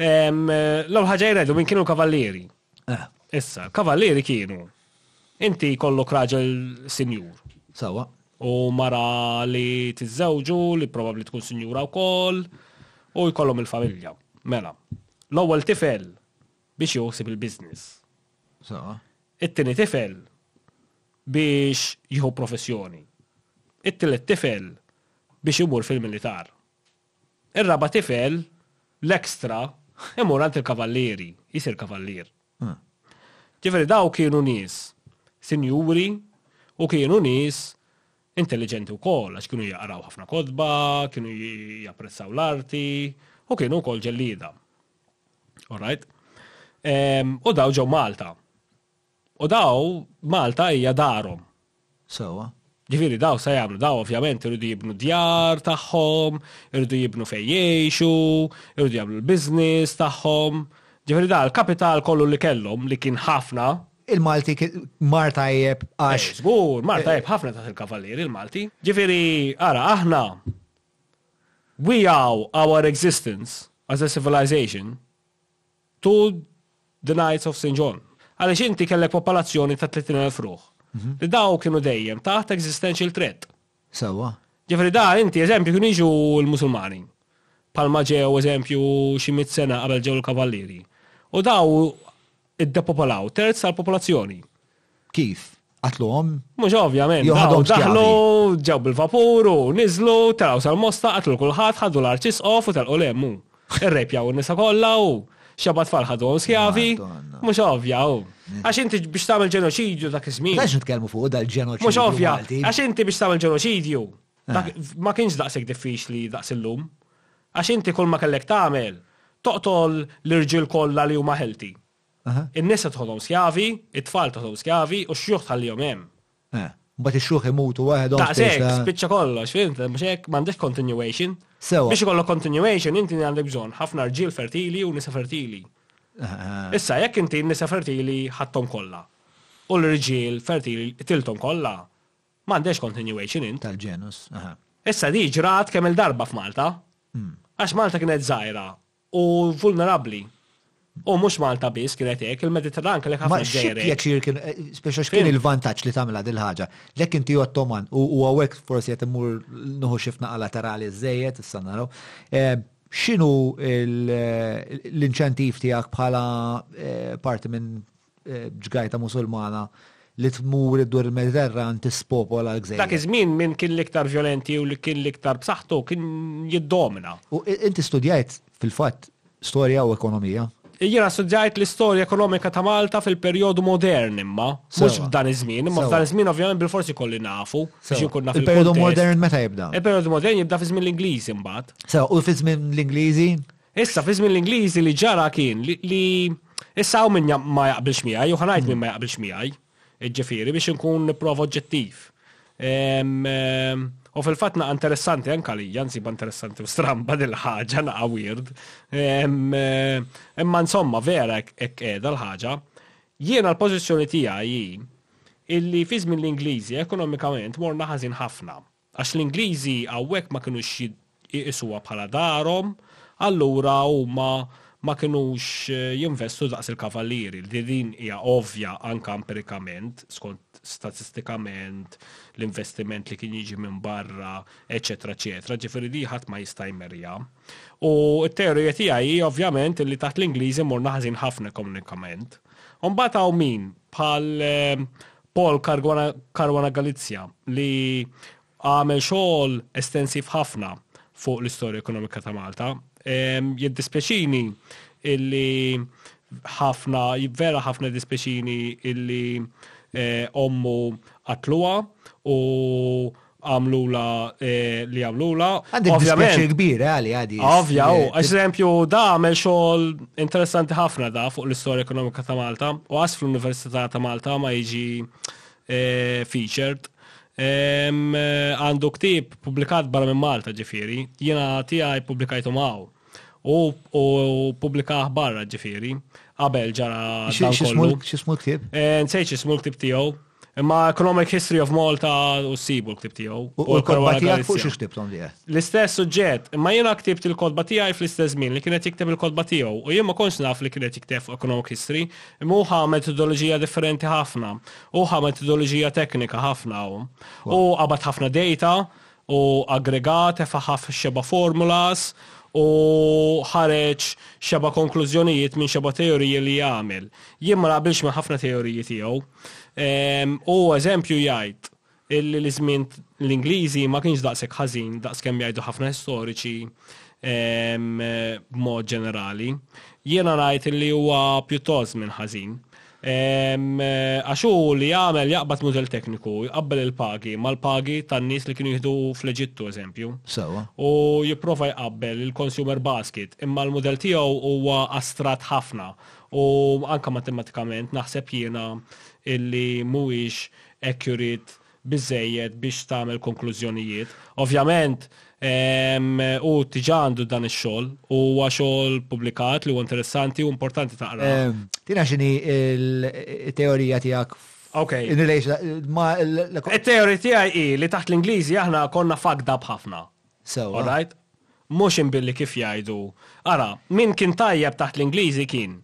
L-għol ħagġa jrajdu min kienu l-kavallieri. Eh. Issa, l-kavallieri kienu. Inti kollu kraġel sinjur. Sawa. U mara li tizzewġu, li probabli tkun sinjura u koll, u jkollhom il-familja. Mela, l-ewwel tifel biex jgħosi bil-business. It-tieni tifel biex jieħu professjoni. It-tielet tifel biex imur fil-militar. Ir-raba' tifel l-ekstra imur għand il-kavallieri, jisir kavallier. Hmm. Ġifieri daw kienu nies sinjuri u kienu nies intelligenti wkoll għax kienu jaqraw ħafna kodba, kienu japprezzaw l-arti u kienu wkoll ġellida. All right. Ehm, u daw ġew Malta. U daw Malta hija darhom. Sewa. Ġifieri daw se jagħmlu daw ovvjament irridu jibnu djar tagħhom, irridu jibnu fejn jgħixu, irridu jagħmlu l-business tagħhom. Ġifieri da l-kapital kollu li kellhom li kien ħafna. Il-Malti mar tajjeb għax. Eh, żgur, mar eh. tajjeb ħafna taħt il-kavallieri il-Malti. Ġifieri, ara aħna We owe our existence as a civilization to the Knights of St. John. Għaliex inti kellek popolazzjoni ta' 30,000 ruħ. Li daw kienu dejjem taħt existential threat. Sewwa. Ġifieri da inti eżempju kienu jiġu l-Musulmani. Bħalma ġew eżempju xi mitt sena qabel ġew il-Kavallieri. U daw iddepopolaw terz tal-popolazzjoni. Kif? Qatluhom? Mhux ovvjament. Jew ħadhom dawn skjavi. Daħlu ġew bil-vapur u niżlu taraw sal-mosta qatlu kulħadd ħadu l-arċisqof u telqu lemmu. Irrejpjaw in-nisa kollha u xeba tfal ħadhom skjavi. Madonna. Mhux ovvja u. Għax inti biex tagħmel ġenoċidju dak iż-żmien. Għax nitkellmu fuq dal-ġenoċidju. Mhux ovvja. Malti. Għax inti biex tagħmel ġenoċidju Eh. Ma kienx daqsik diffiċli daqs illum. Għax inti kull ma kellek tagħmel, toqtol l-irġiel kollha li huma ħelti. In-nisa tħodhom skjavi, it-tfal tħodhom skjavi u x-xjuħ tħallihom hemm. Eh. Mbagħad ix-xjuħ imutu waħedhom. Daqshekk, eh. spiċċa kollox, fint, mhux hekk m'għandek continuation. Sewa. Biex ikollok continuation inti għandek bżonn ħafna rġiel fertili u nisa fertili. Issa jekk inti nisa fertili ħadthom kollha. U l-irġiel fertili tilthom kollha. M'għandhiex continuation in. Tal-ġenus, aha. Issa di ġrat kemm-il darba f'Malta. Għax Malta kienet żgħira u vulnerabbli. U mhux Malta biss kienet hekk, il-Mediterran kellek ħafna ġżejjer hekk. Pjaċir kien, speċa x'kien il-vantaġġ li tagħmilha dil-ħaġa. Lekk inti Ottoman u hawnhekk forsi qed immur nieħu xi fnaqa laterali żejjed issa naraw. X'inhu l-inċentiv tiegħek bħala parti minn ġgajta Musulmana li tmur iddur il-Mediterran tispopola l-gżejjer. Dak iż-żmien min kien l-iktar vjolenti u li kien l-iktar b'saħħtu kien jiddomina. U inti studjajt fil-fatt storja u ekonomija? Jiena studjajt l-istorja ekonomika ta' Malta fil-perjodu modern imma, mhux f'dan iż-żmien, imma f'dan iż-żmien ovvjament bilfors ikolli nafu biex inkun naf il-perjodu modern. Il-perjodu modern meta jibda? Il-perjodu modern jibda fi żmien l-Ingliżi mbagħad. Sewa, u fi żmien l-Ingliżi? Issa, fi żmien l-Ingliżi li ġara kien li issa hawn min ma jaqbilx miegħi, u ħanajt min ma jaqbilx miegħi, ġifieri biex inkun nipprova oġġettiv. U fil-fatt naqa' interessanti anke għalija, nsiba interessanti u stramba din ħaġa naqa' weird. Imma insomma vera hekk qiegħda l-ħaġa. Jiena l-pożizzjoni tiegħi hi illi fi żmien l-Ingliżi ekonomikament morna ħażin ħafna. Għax l-Ingliżi hawnhekk ma kinux iqisuha bħala darhom, allura huma ma kinux jinvestu daqs il-kavallieri, li din hija ovvja anke empirikament, skont statistikament l-investiment li kien jiġi minn barra, eċċetera eċċetera, ġifieri din ħadd ma jista' jmerrja. U t-teorija tiegħi hi ovvjament illi taħt l-Ingliżi morna ħażin ħafna ekonomikament. U mbagħad hawn min, bħal Paul Caruana Galizia, li għamel xogħol estensiv ħafna fuq l-istorja ekonomika ta' Malta. Jiddispjaċini illi ħafna, vera ħafna dispjaċini illi ommu qatluha u għamlulha li għamlulha. Għandi dispjaċir kbir għali għadi. Ovvja, u eżempju da għamel xogħol interessanti ħafna da fuq l-istorja ekonomika ta' Malta u għas fl-Università ta' Malta ma jiġi eh, featured. Eh, għandu ktib publikat barra minn Malta ġifiri, jiena tiegħi publikajtu maw. U pubblika aħbar ġifieri, qabel ġara dan kollu. X'ismu l-ktieb? Eh, nsejt x'ismu l-ktieb tiegħu. Imma Economic History of Malta u s-sibu l-ktib tiegħu. U l-kodba tiegħek fuq xi ktibtom li L-istess suġġett, imma jiena ktibt il-kodba tiegħi fl-istess żmien li kienet jikteb il-kodba tiegħu u jien ma kontx naf li kienet jikteb fuq Economic History, imma uħa metodoloġija differenti ħafna, uħa metodoloġija teknika ħafna u qabad ħafna data u aggregat efaħa f'xeba' formulas u ħareġ xeba' konklużjonijiet minn xeba' teoriji li għamel. Jien ma naqbilx ma' ħafna teoriji tiegħu. Hu eżempju jgħid illi li żmien l-Ingliżi ma kienx daqshekk ħażin daqskemm jgħidu ħafna istoriċi b'mod ġenerali. Jiena ngħid illi huwa pjuttost żmien ħażin. Għax hu li jagħmel jaqbad mudell tekniku, jqabbel il-pagi mal-pagi tan-nies li kienu jieħdu fl-Eġittu, eżempju. Sewwa. U jipprova jqabbel il-consumer basket, imma l-mudell tiegħu huwa astratt ħafna u anke matematikament naħseb jiena illi mhuwiex accurate biżżejjed biex tagħmel konklużjonijiet. Ovvjament, hu diġà għandu dan ix-xogħol u huwa xogħol pubblikat li huwa interessanti u importanti taqra. Tina x'inhi l-teorija tiegħek Okay. In relation ma Il-teori tiegħi hi li taħt l-Ingliżi aħna konna fucked up ħafna. So. All right? Mhux imbilli kif jgħidu. Ara, min kien tajjeb taħt l-Ingliżi kien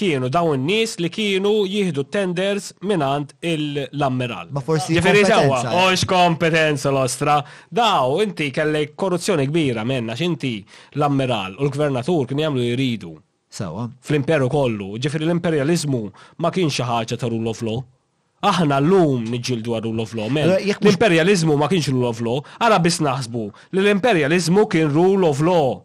kienu dawn in-nies li kienu jieħdu t-tenders mingħand l-ammiral. Ma forsi Ġifieri sewwa, kompetenza, eh? hux kompetenza l-ostra. Daw inti kellek korruzzjoni kbira menna x'inti l-ammiral u l-gvernatur kienu jagħmlu li jridu Sewwa. fl-imperu kollu. Ġifieri l-imperjaliżmu ma kienx xi ħaġa ta' rule of law. Aħna llum niġġieldu għar-rule of law. Men, l-imperjaliżmu ma kienx rule of law. Ara biss naħsbu li l-imperjaliżmu kien rule of law.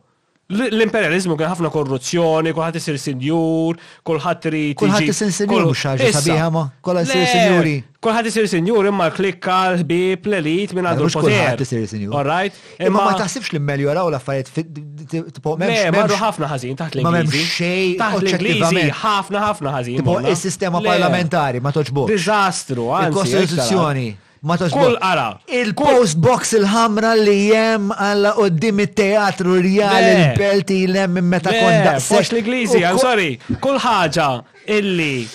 L-imperjaliżmu kien ħafna korruzzjoni, kulħadd isir sinjur, kulħadd irid. Kulħadd isir sinjur mhux ħaġa sabiħa ma. Kollha jsir sinjuri. Kulħadd isir sinjur imma l-klikka, l-ħbieb, l-elit minn għandu l-poter. Kulħadd isir sinjur. All right? Imma ma taħsibx li mmeljoraw l-affarijiet tipo m'hemmx. Le, marru ħafna ħażin taħt l-Ingliżi. Ma m'hemmx xejn. Taħt l-Ingliżi ħafna ħafna ħażin. Tipo is-sistema parlamentari ma toġbok. Diżastru, għal. Il-Kostituzzjoni. Ma toġbok. Kull qara. Il-post box il-ħamra li hemm għalla qoddim it-teatru rjal il-belt ilem minn meta konda. Post l-Ingliżi, I'm sorry. Kull ħaġa illi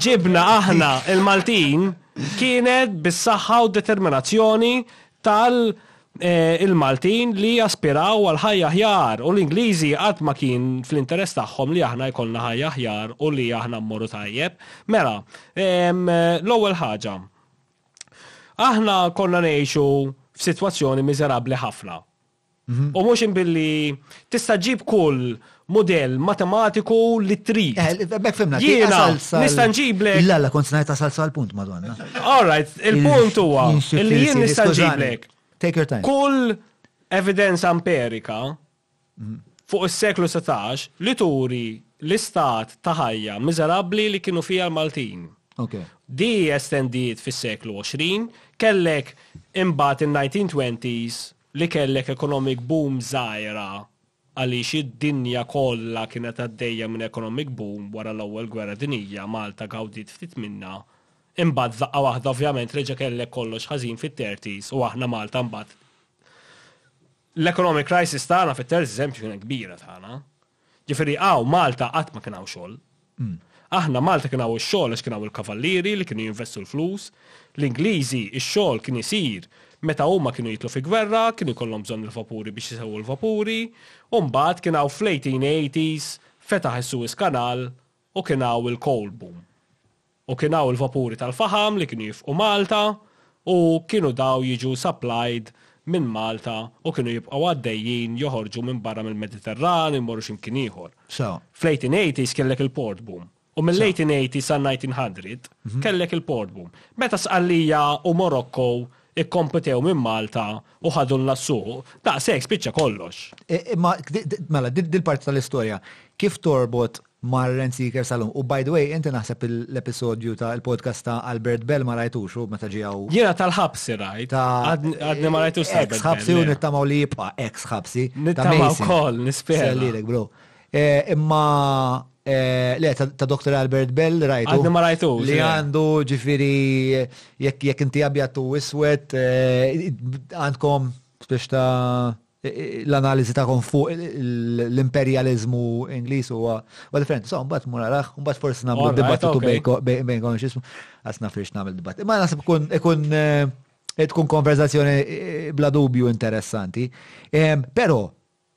ġibna aħna il-Maltin kienet bis-saħħa u determinazzjoni tal il-Maltin li jaspiraw għal ħajja aħjar u l-Ingliżi qatt ma kien fl-interess tagħhom li aħna jkollna ħajja aħjar u li aħna mmorru tajjeb. Mela, l-ewwel ħaġa, aħna konna ngħixu f'sitwazzjoni miżerabbli ħafna. Mhm. U mhux billi tista' ġib kull model matematiku li trid. Eh, bek fimna, jiena nista' nġiblek. La, la, kont ngħid salsa għal punt madonna. All right, il-punt huwa li jien nista' nġiblek. Take your time. Kull evidenza amperika mhm. fuq is-seklu 16 li turi l-istat ta' ħajja miżerabbli li kienu fija l-Maltin. Okay. Di estendiet fis-seklu 20, kellek imbagħad in-1920s li kellek economic boom żgħira għaliex id-dinja kollha kienet għaddejja minn economic boom wara l-Ewwel Gwerra Dinjija, Malta gawdiet ftit minnha, imbagħad f'daqqa waħda ovvjament reġa' kellek kollox ħażin fit-thirties u aħna Malta mbagħad l-economic crisis tagħna fit-thirties eżempju kienet kbira tagħna. Ġifieri hawn Malta qatt ma kien hawn xogħol. Aħna Malta kien hawn ix-xogħol għax kien hawn il-kavallieri li kienu jinvestu l-flus. L-Ingliżi ix-xogħol kien isir meta huma kienu jidħlu fi gwerra, kienu jkollhom bżonn il-vapuri biex isewwu l-vapuri, u mbagħad kien hawn fl-1880s fetaħ is-Suez Canal U kien hawn il-coal boom. U kien hawn il-vapuri tal-faħam li kienu jifqu Malta u kienu daw jiġu supplied minn Malta u kienu jibqgħu għaddejjin joħorġu minn barra mill-Mediterran u jmorru xi mkien ieħor. Fl-1880s kellek il-port boom. U mill-1880 sal-1900 kellek il-port boom. Meta Sqallija u Morocco ikkompetew minn Malta u ħadulna s-suq, daqshekk spiċċa kollox. Imma, mela, din il-parti tal-istorja kif torbot ma' Rent Seeker sal-lum. U by the way, inti naħseb l-episodju ta' il-podcast ta' Albert Bell ma rajtux u meta ġie hawn. Jiena tal-ħabsi rajt. Għadni ma rajtux tal-ħabsi. Ex ħabsi u nittamaw li jibqa' ex ħabsi. Nittamaw ukoll, nispera. Sellilek, bro. Imma le ta' Dr. Albert Bell rajtu. Għadni ma rajtux. Li għandu ġifieri jekk inti abjad u iswed għandkom biex ta' l-analiżi tagħkom fuq l-imperjaliżmu Ingliż huwa u differenti. So, mbagħad mur naraħ, mbagħad forsi nagħmlu dibattitu bejnkom x'ismu. Għas naf rix nagħmel dibattitu. Ma naħseb ikun ikun eh, tkun konverzazzjoni eh, bla dubju interessanti. Ehm, però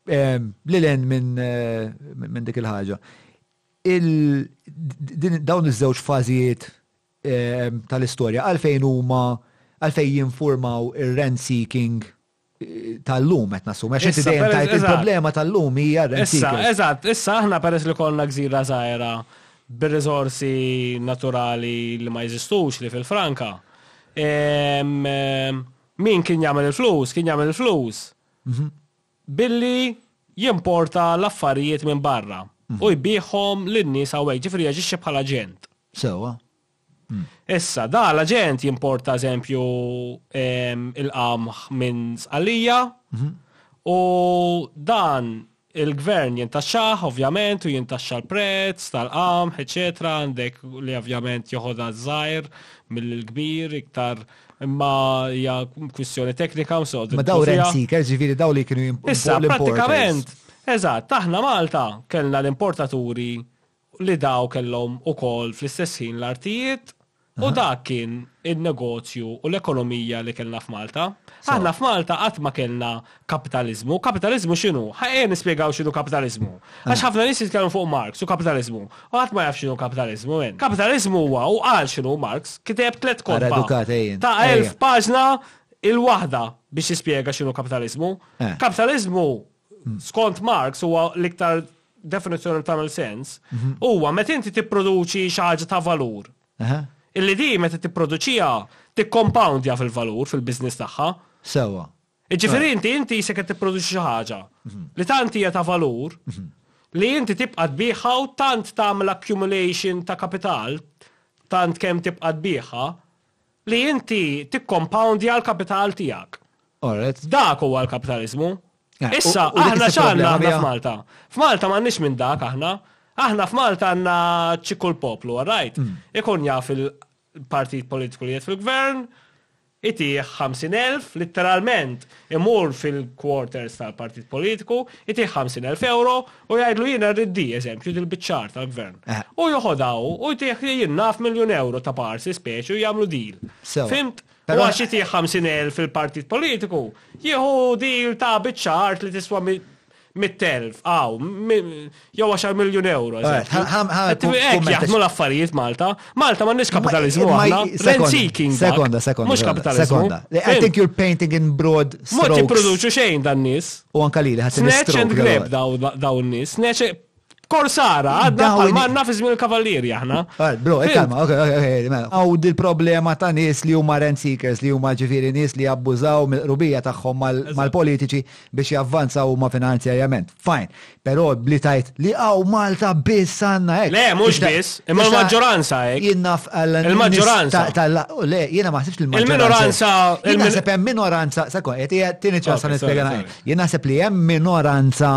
ehm, li len minn eh, min dik il-ħaġa. Dawn iż-żewġ fażijiet ehm, tal-istorja għalfejn huma għalfejn jinformaw ir-rent seeking tal-lum qed nassum. Għax inti dejjem tajt il-problema tal-lum hija rent seeker. Issa, eżatt, issa aħna peress li konna gżira żgħira bir-riżorsi naturali li ma jeżistux li fil-Franka, min kien jagħmel il-flus, kien jagħmel il-flus mhm. billi jimporta l-affarijiet minn barra mhm. u jbieħhom lin-nies hawnhekk, ġifieri jaġixxi bħala ġent. Sewwa. Issa, da l-aġent jimporta eżempju il-qamħ minn Sqallija mhm. u dan il-gvern jintaxxaħ, ovvjament, u jintaxxa l-prezz tal-qam, etc. Għandek li ovvjament joħodha żgħir mill-kbir iktar imma hija kwistjoni teknika u soqgħod. Ma daw rent seekers, ġifieri daw li kienu Issa, pratikament, eżatt, aħna Malta kellna l-importaturi li daw kellhom ukoll fl-istess ħin l-artijiet u dak kien in-negozju u l-ekonomija li kellna f'Malta. Aħna f'Malta qatt ma kellna kapitaliżmu. Kapitaliżmu x'inhu? Ejja nispjegaw x'inhu kapitaliżmu. Għax ħafna nies jitkellmu fuq Marx u kapitaliżmu. U ħadd ma jaf x'inhu kapitaliżmu. Kapitaliżmu huwa, u qal x'inhu Marx, kiteb tliet kotba ta' elf paġna il-waħda biex jispjega x'inhu kapitaliżmu. Kapitaliżmu skont Marx huwa l-iktar definizzjoni tagħmel sens, mhm. huwa meta inti tipproduċi xi ħaġa ta' valur. Illi di meta tipproduċiha tikkompawndja fil-valur fil-biżniss tagħha. Sewa. Iġifieri eh. inti inti se qed tipproduċi xi ħaġa mhm. li tant hija ta' valur mhm. li inti tibqa' tbieħha u tant tagħmel accumulation ta' kapital tant kemm tibqa' tbieħha Li inti tikkompawndja l-kapital tiegħek. Alright. Dak huwa l-kapitaliżmu. Eh, Issa, u- u dik aħna is-sistema x'għandna aħna fija- f'Malta? F'Malta m'għandniex minn dak aħna. Aħna f'Malta għandna ċikku l-poplu, għarajt. Mm. Ikun jaf il-partit politiku li jgħid fil-gvern, itih 50,000, litteralment, imur fil-quarters tal-partit politiku, jtih 50.000 euro u jgħidlu jiena rrid di, eżempju, dil-bicċar tal-gvern. Eh. U joħodaw u jtih li jien naf miljon euro ta' parsi speċi u jagħmlu deal. Fimt? U għax jtih 50.000 fil-partit politiku, jieħu deal ta' bicċar li tiswa 100,000, aw, jew 10 miljun euro. Hekk jaħdmu l-affarijiet Malta. Malta m'għandniex kapitalizmu aħna. Rent seeking. Sekonda, sekonda. Mhux kapitalizmu. Sekonda. I think you're painting in broad strokes. Ma tipproduċu xejn dan nies. U anka li ħadd Snatch and grab dawn nies. Korsara, għadna bħal manna fi żmien il-kavallieri aħna. Bro, ikkalma, ok, ok, ok, mela. Għaw dil-problema ta' nies li huma rent seekers, li huma ġifieri nies li abbużaw mill-qrubija tagħhom mal-politiċi biex javvanzaw huma finanzjarjament. Fajn, però bli tajt li għaw Malta biss għandna hekk. Le, mhux biss, imma l-maġġoranza hekk. Jinnaf il-maġġoranza. Le, jiena ma ħsibx li l-maġġoranza. Il-minoranza. Jiena ħseb hemm minoranza, sakon, qed tieni ċansa nispjega. Jiena ħseb li hemm minoranza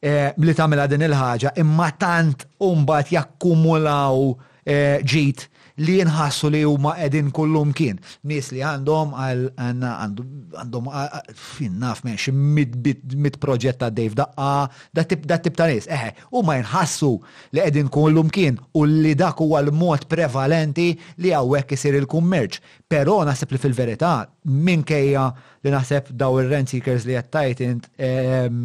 eh, li tagħmilha din il-ħaġa imma tant u mbagħad jakkumulaw eh, ġid li jinħassu li huma qegħdin kullum kien. Nies li għandhom għandhom fin naf minn xi mit proġett ta' Dave daqqa da tip da tip ta' nies. Eħe, huma jinħassu li qegħdin kullum kien u li dak huwa l-mod prevalenti li hawnhekk isir il-kummerċ. Però naħseb li fil-verità minkejja li naħseb daw ir-rent seekers li qed tgħid int ehm,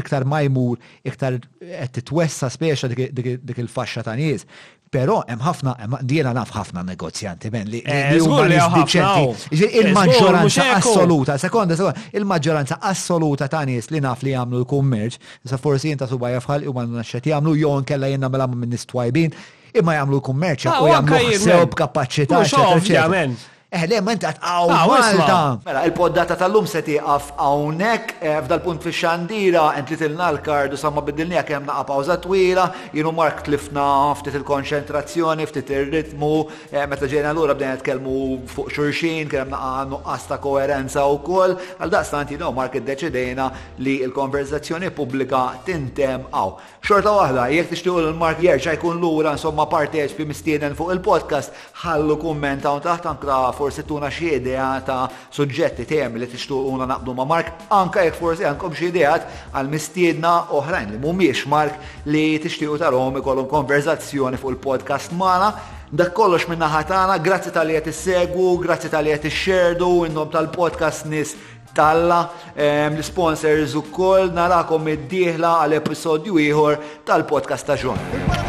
iktar ma jmur iktar qed titwessa speċa dik il-faxxa ta' nies. Però hemm ħafna, diena naf ħafna negozjanti men li eh, huma nies diċenti. Eh, il-maġġoranza assoluta, sekonda, sekonda, il-maġġoranza assoluta ta' nies li naf li jagħmlu l-kummerċ, sa forsi jinta suba jafħal u ma naxxet jagħmlu jon kella jenna mela minn nistwajbin, imma jagħmlu l-kummerċ ah, u jagħmlu sew b'kapaċità. Ovvjament. Eh le, ma inti għat għaw ah, Malta. Mela, il-poddata tal-lum se tiqaf għawnek, eh, f'dal-punt fi xandira, entlitilna l-kardu samma bidilnija kem naqa pawza twila, jenu mark tlifna ftit il-konċentrazzjoni, ftit il-ritmu, eh, meta ġejna l-ura bdejna tkellmu fuq xurxin, kem naqa nuqqas ta' koerenza u koll, għal daqstant jenu mark id-deċidejna li il-konverzazzjoni publika tintem għaw. Xorta waħda, jekk tixtiequ li l-mard jerġa' jkun lura insomma parteċpi mistieden fuq il-podcast, ħallu kumment hawn taħt anka forsi tuna xi idea ta' suġġetti temi li tixtuquna naqbdu ma' Mark, anka jekk forsi għandkom xi ideat għal mistiedna oħrajn li mhumiex Mark li tixtiequ tarahom ikollhom konverżazzjoni fuq il-podcast magħna. Dak kollox minn naħa tagħna, grazzi tal-li qed issegwu, grazzi tal-li qed ixxerdu, innom tal-podcast nies T'Alla, l-isponsors ukoll narakom id-dieħla għal episodju ieħor tal-podcast ta' John.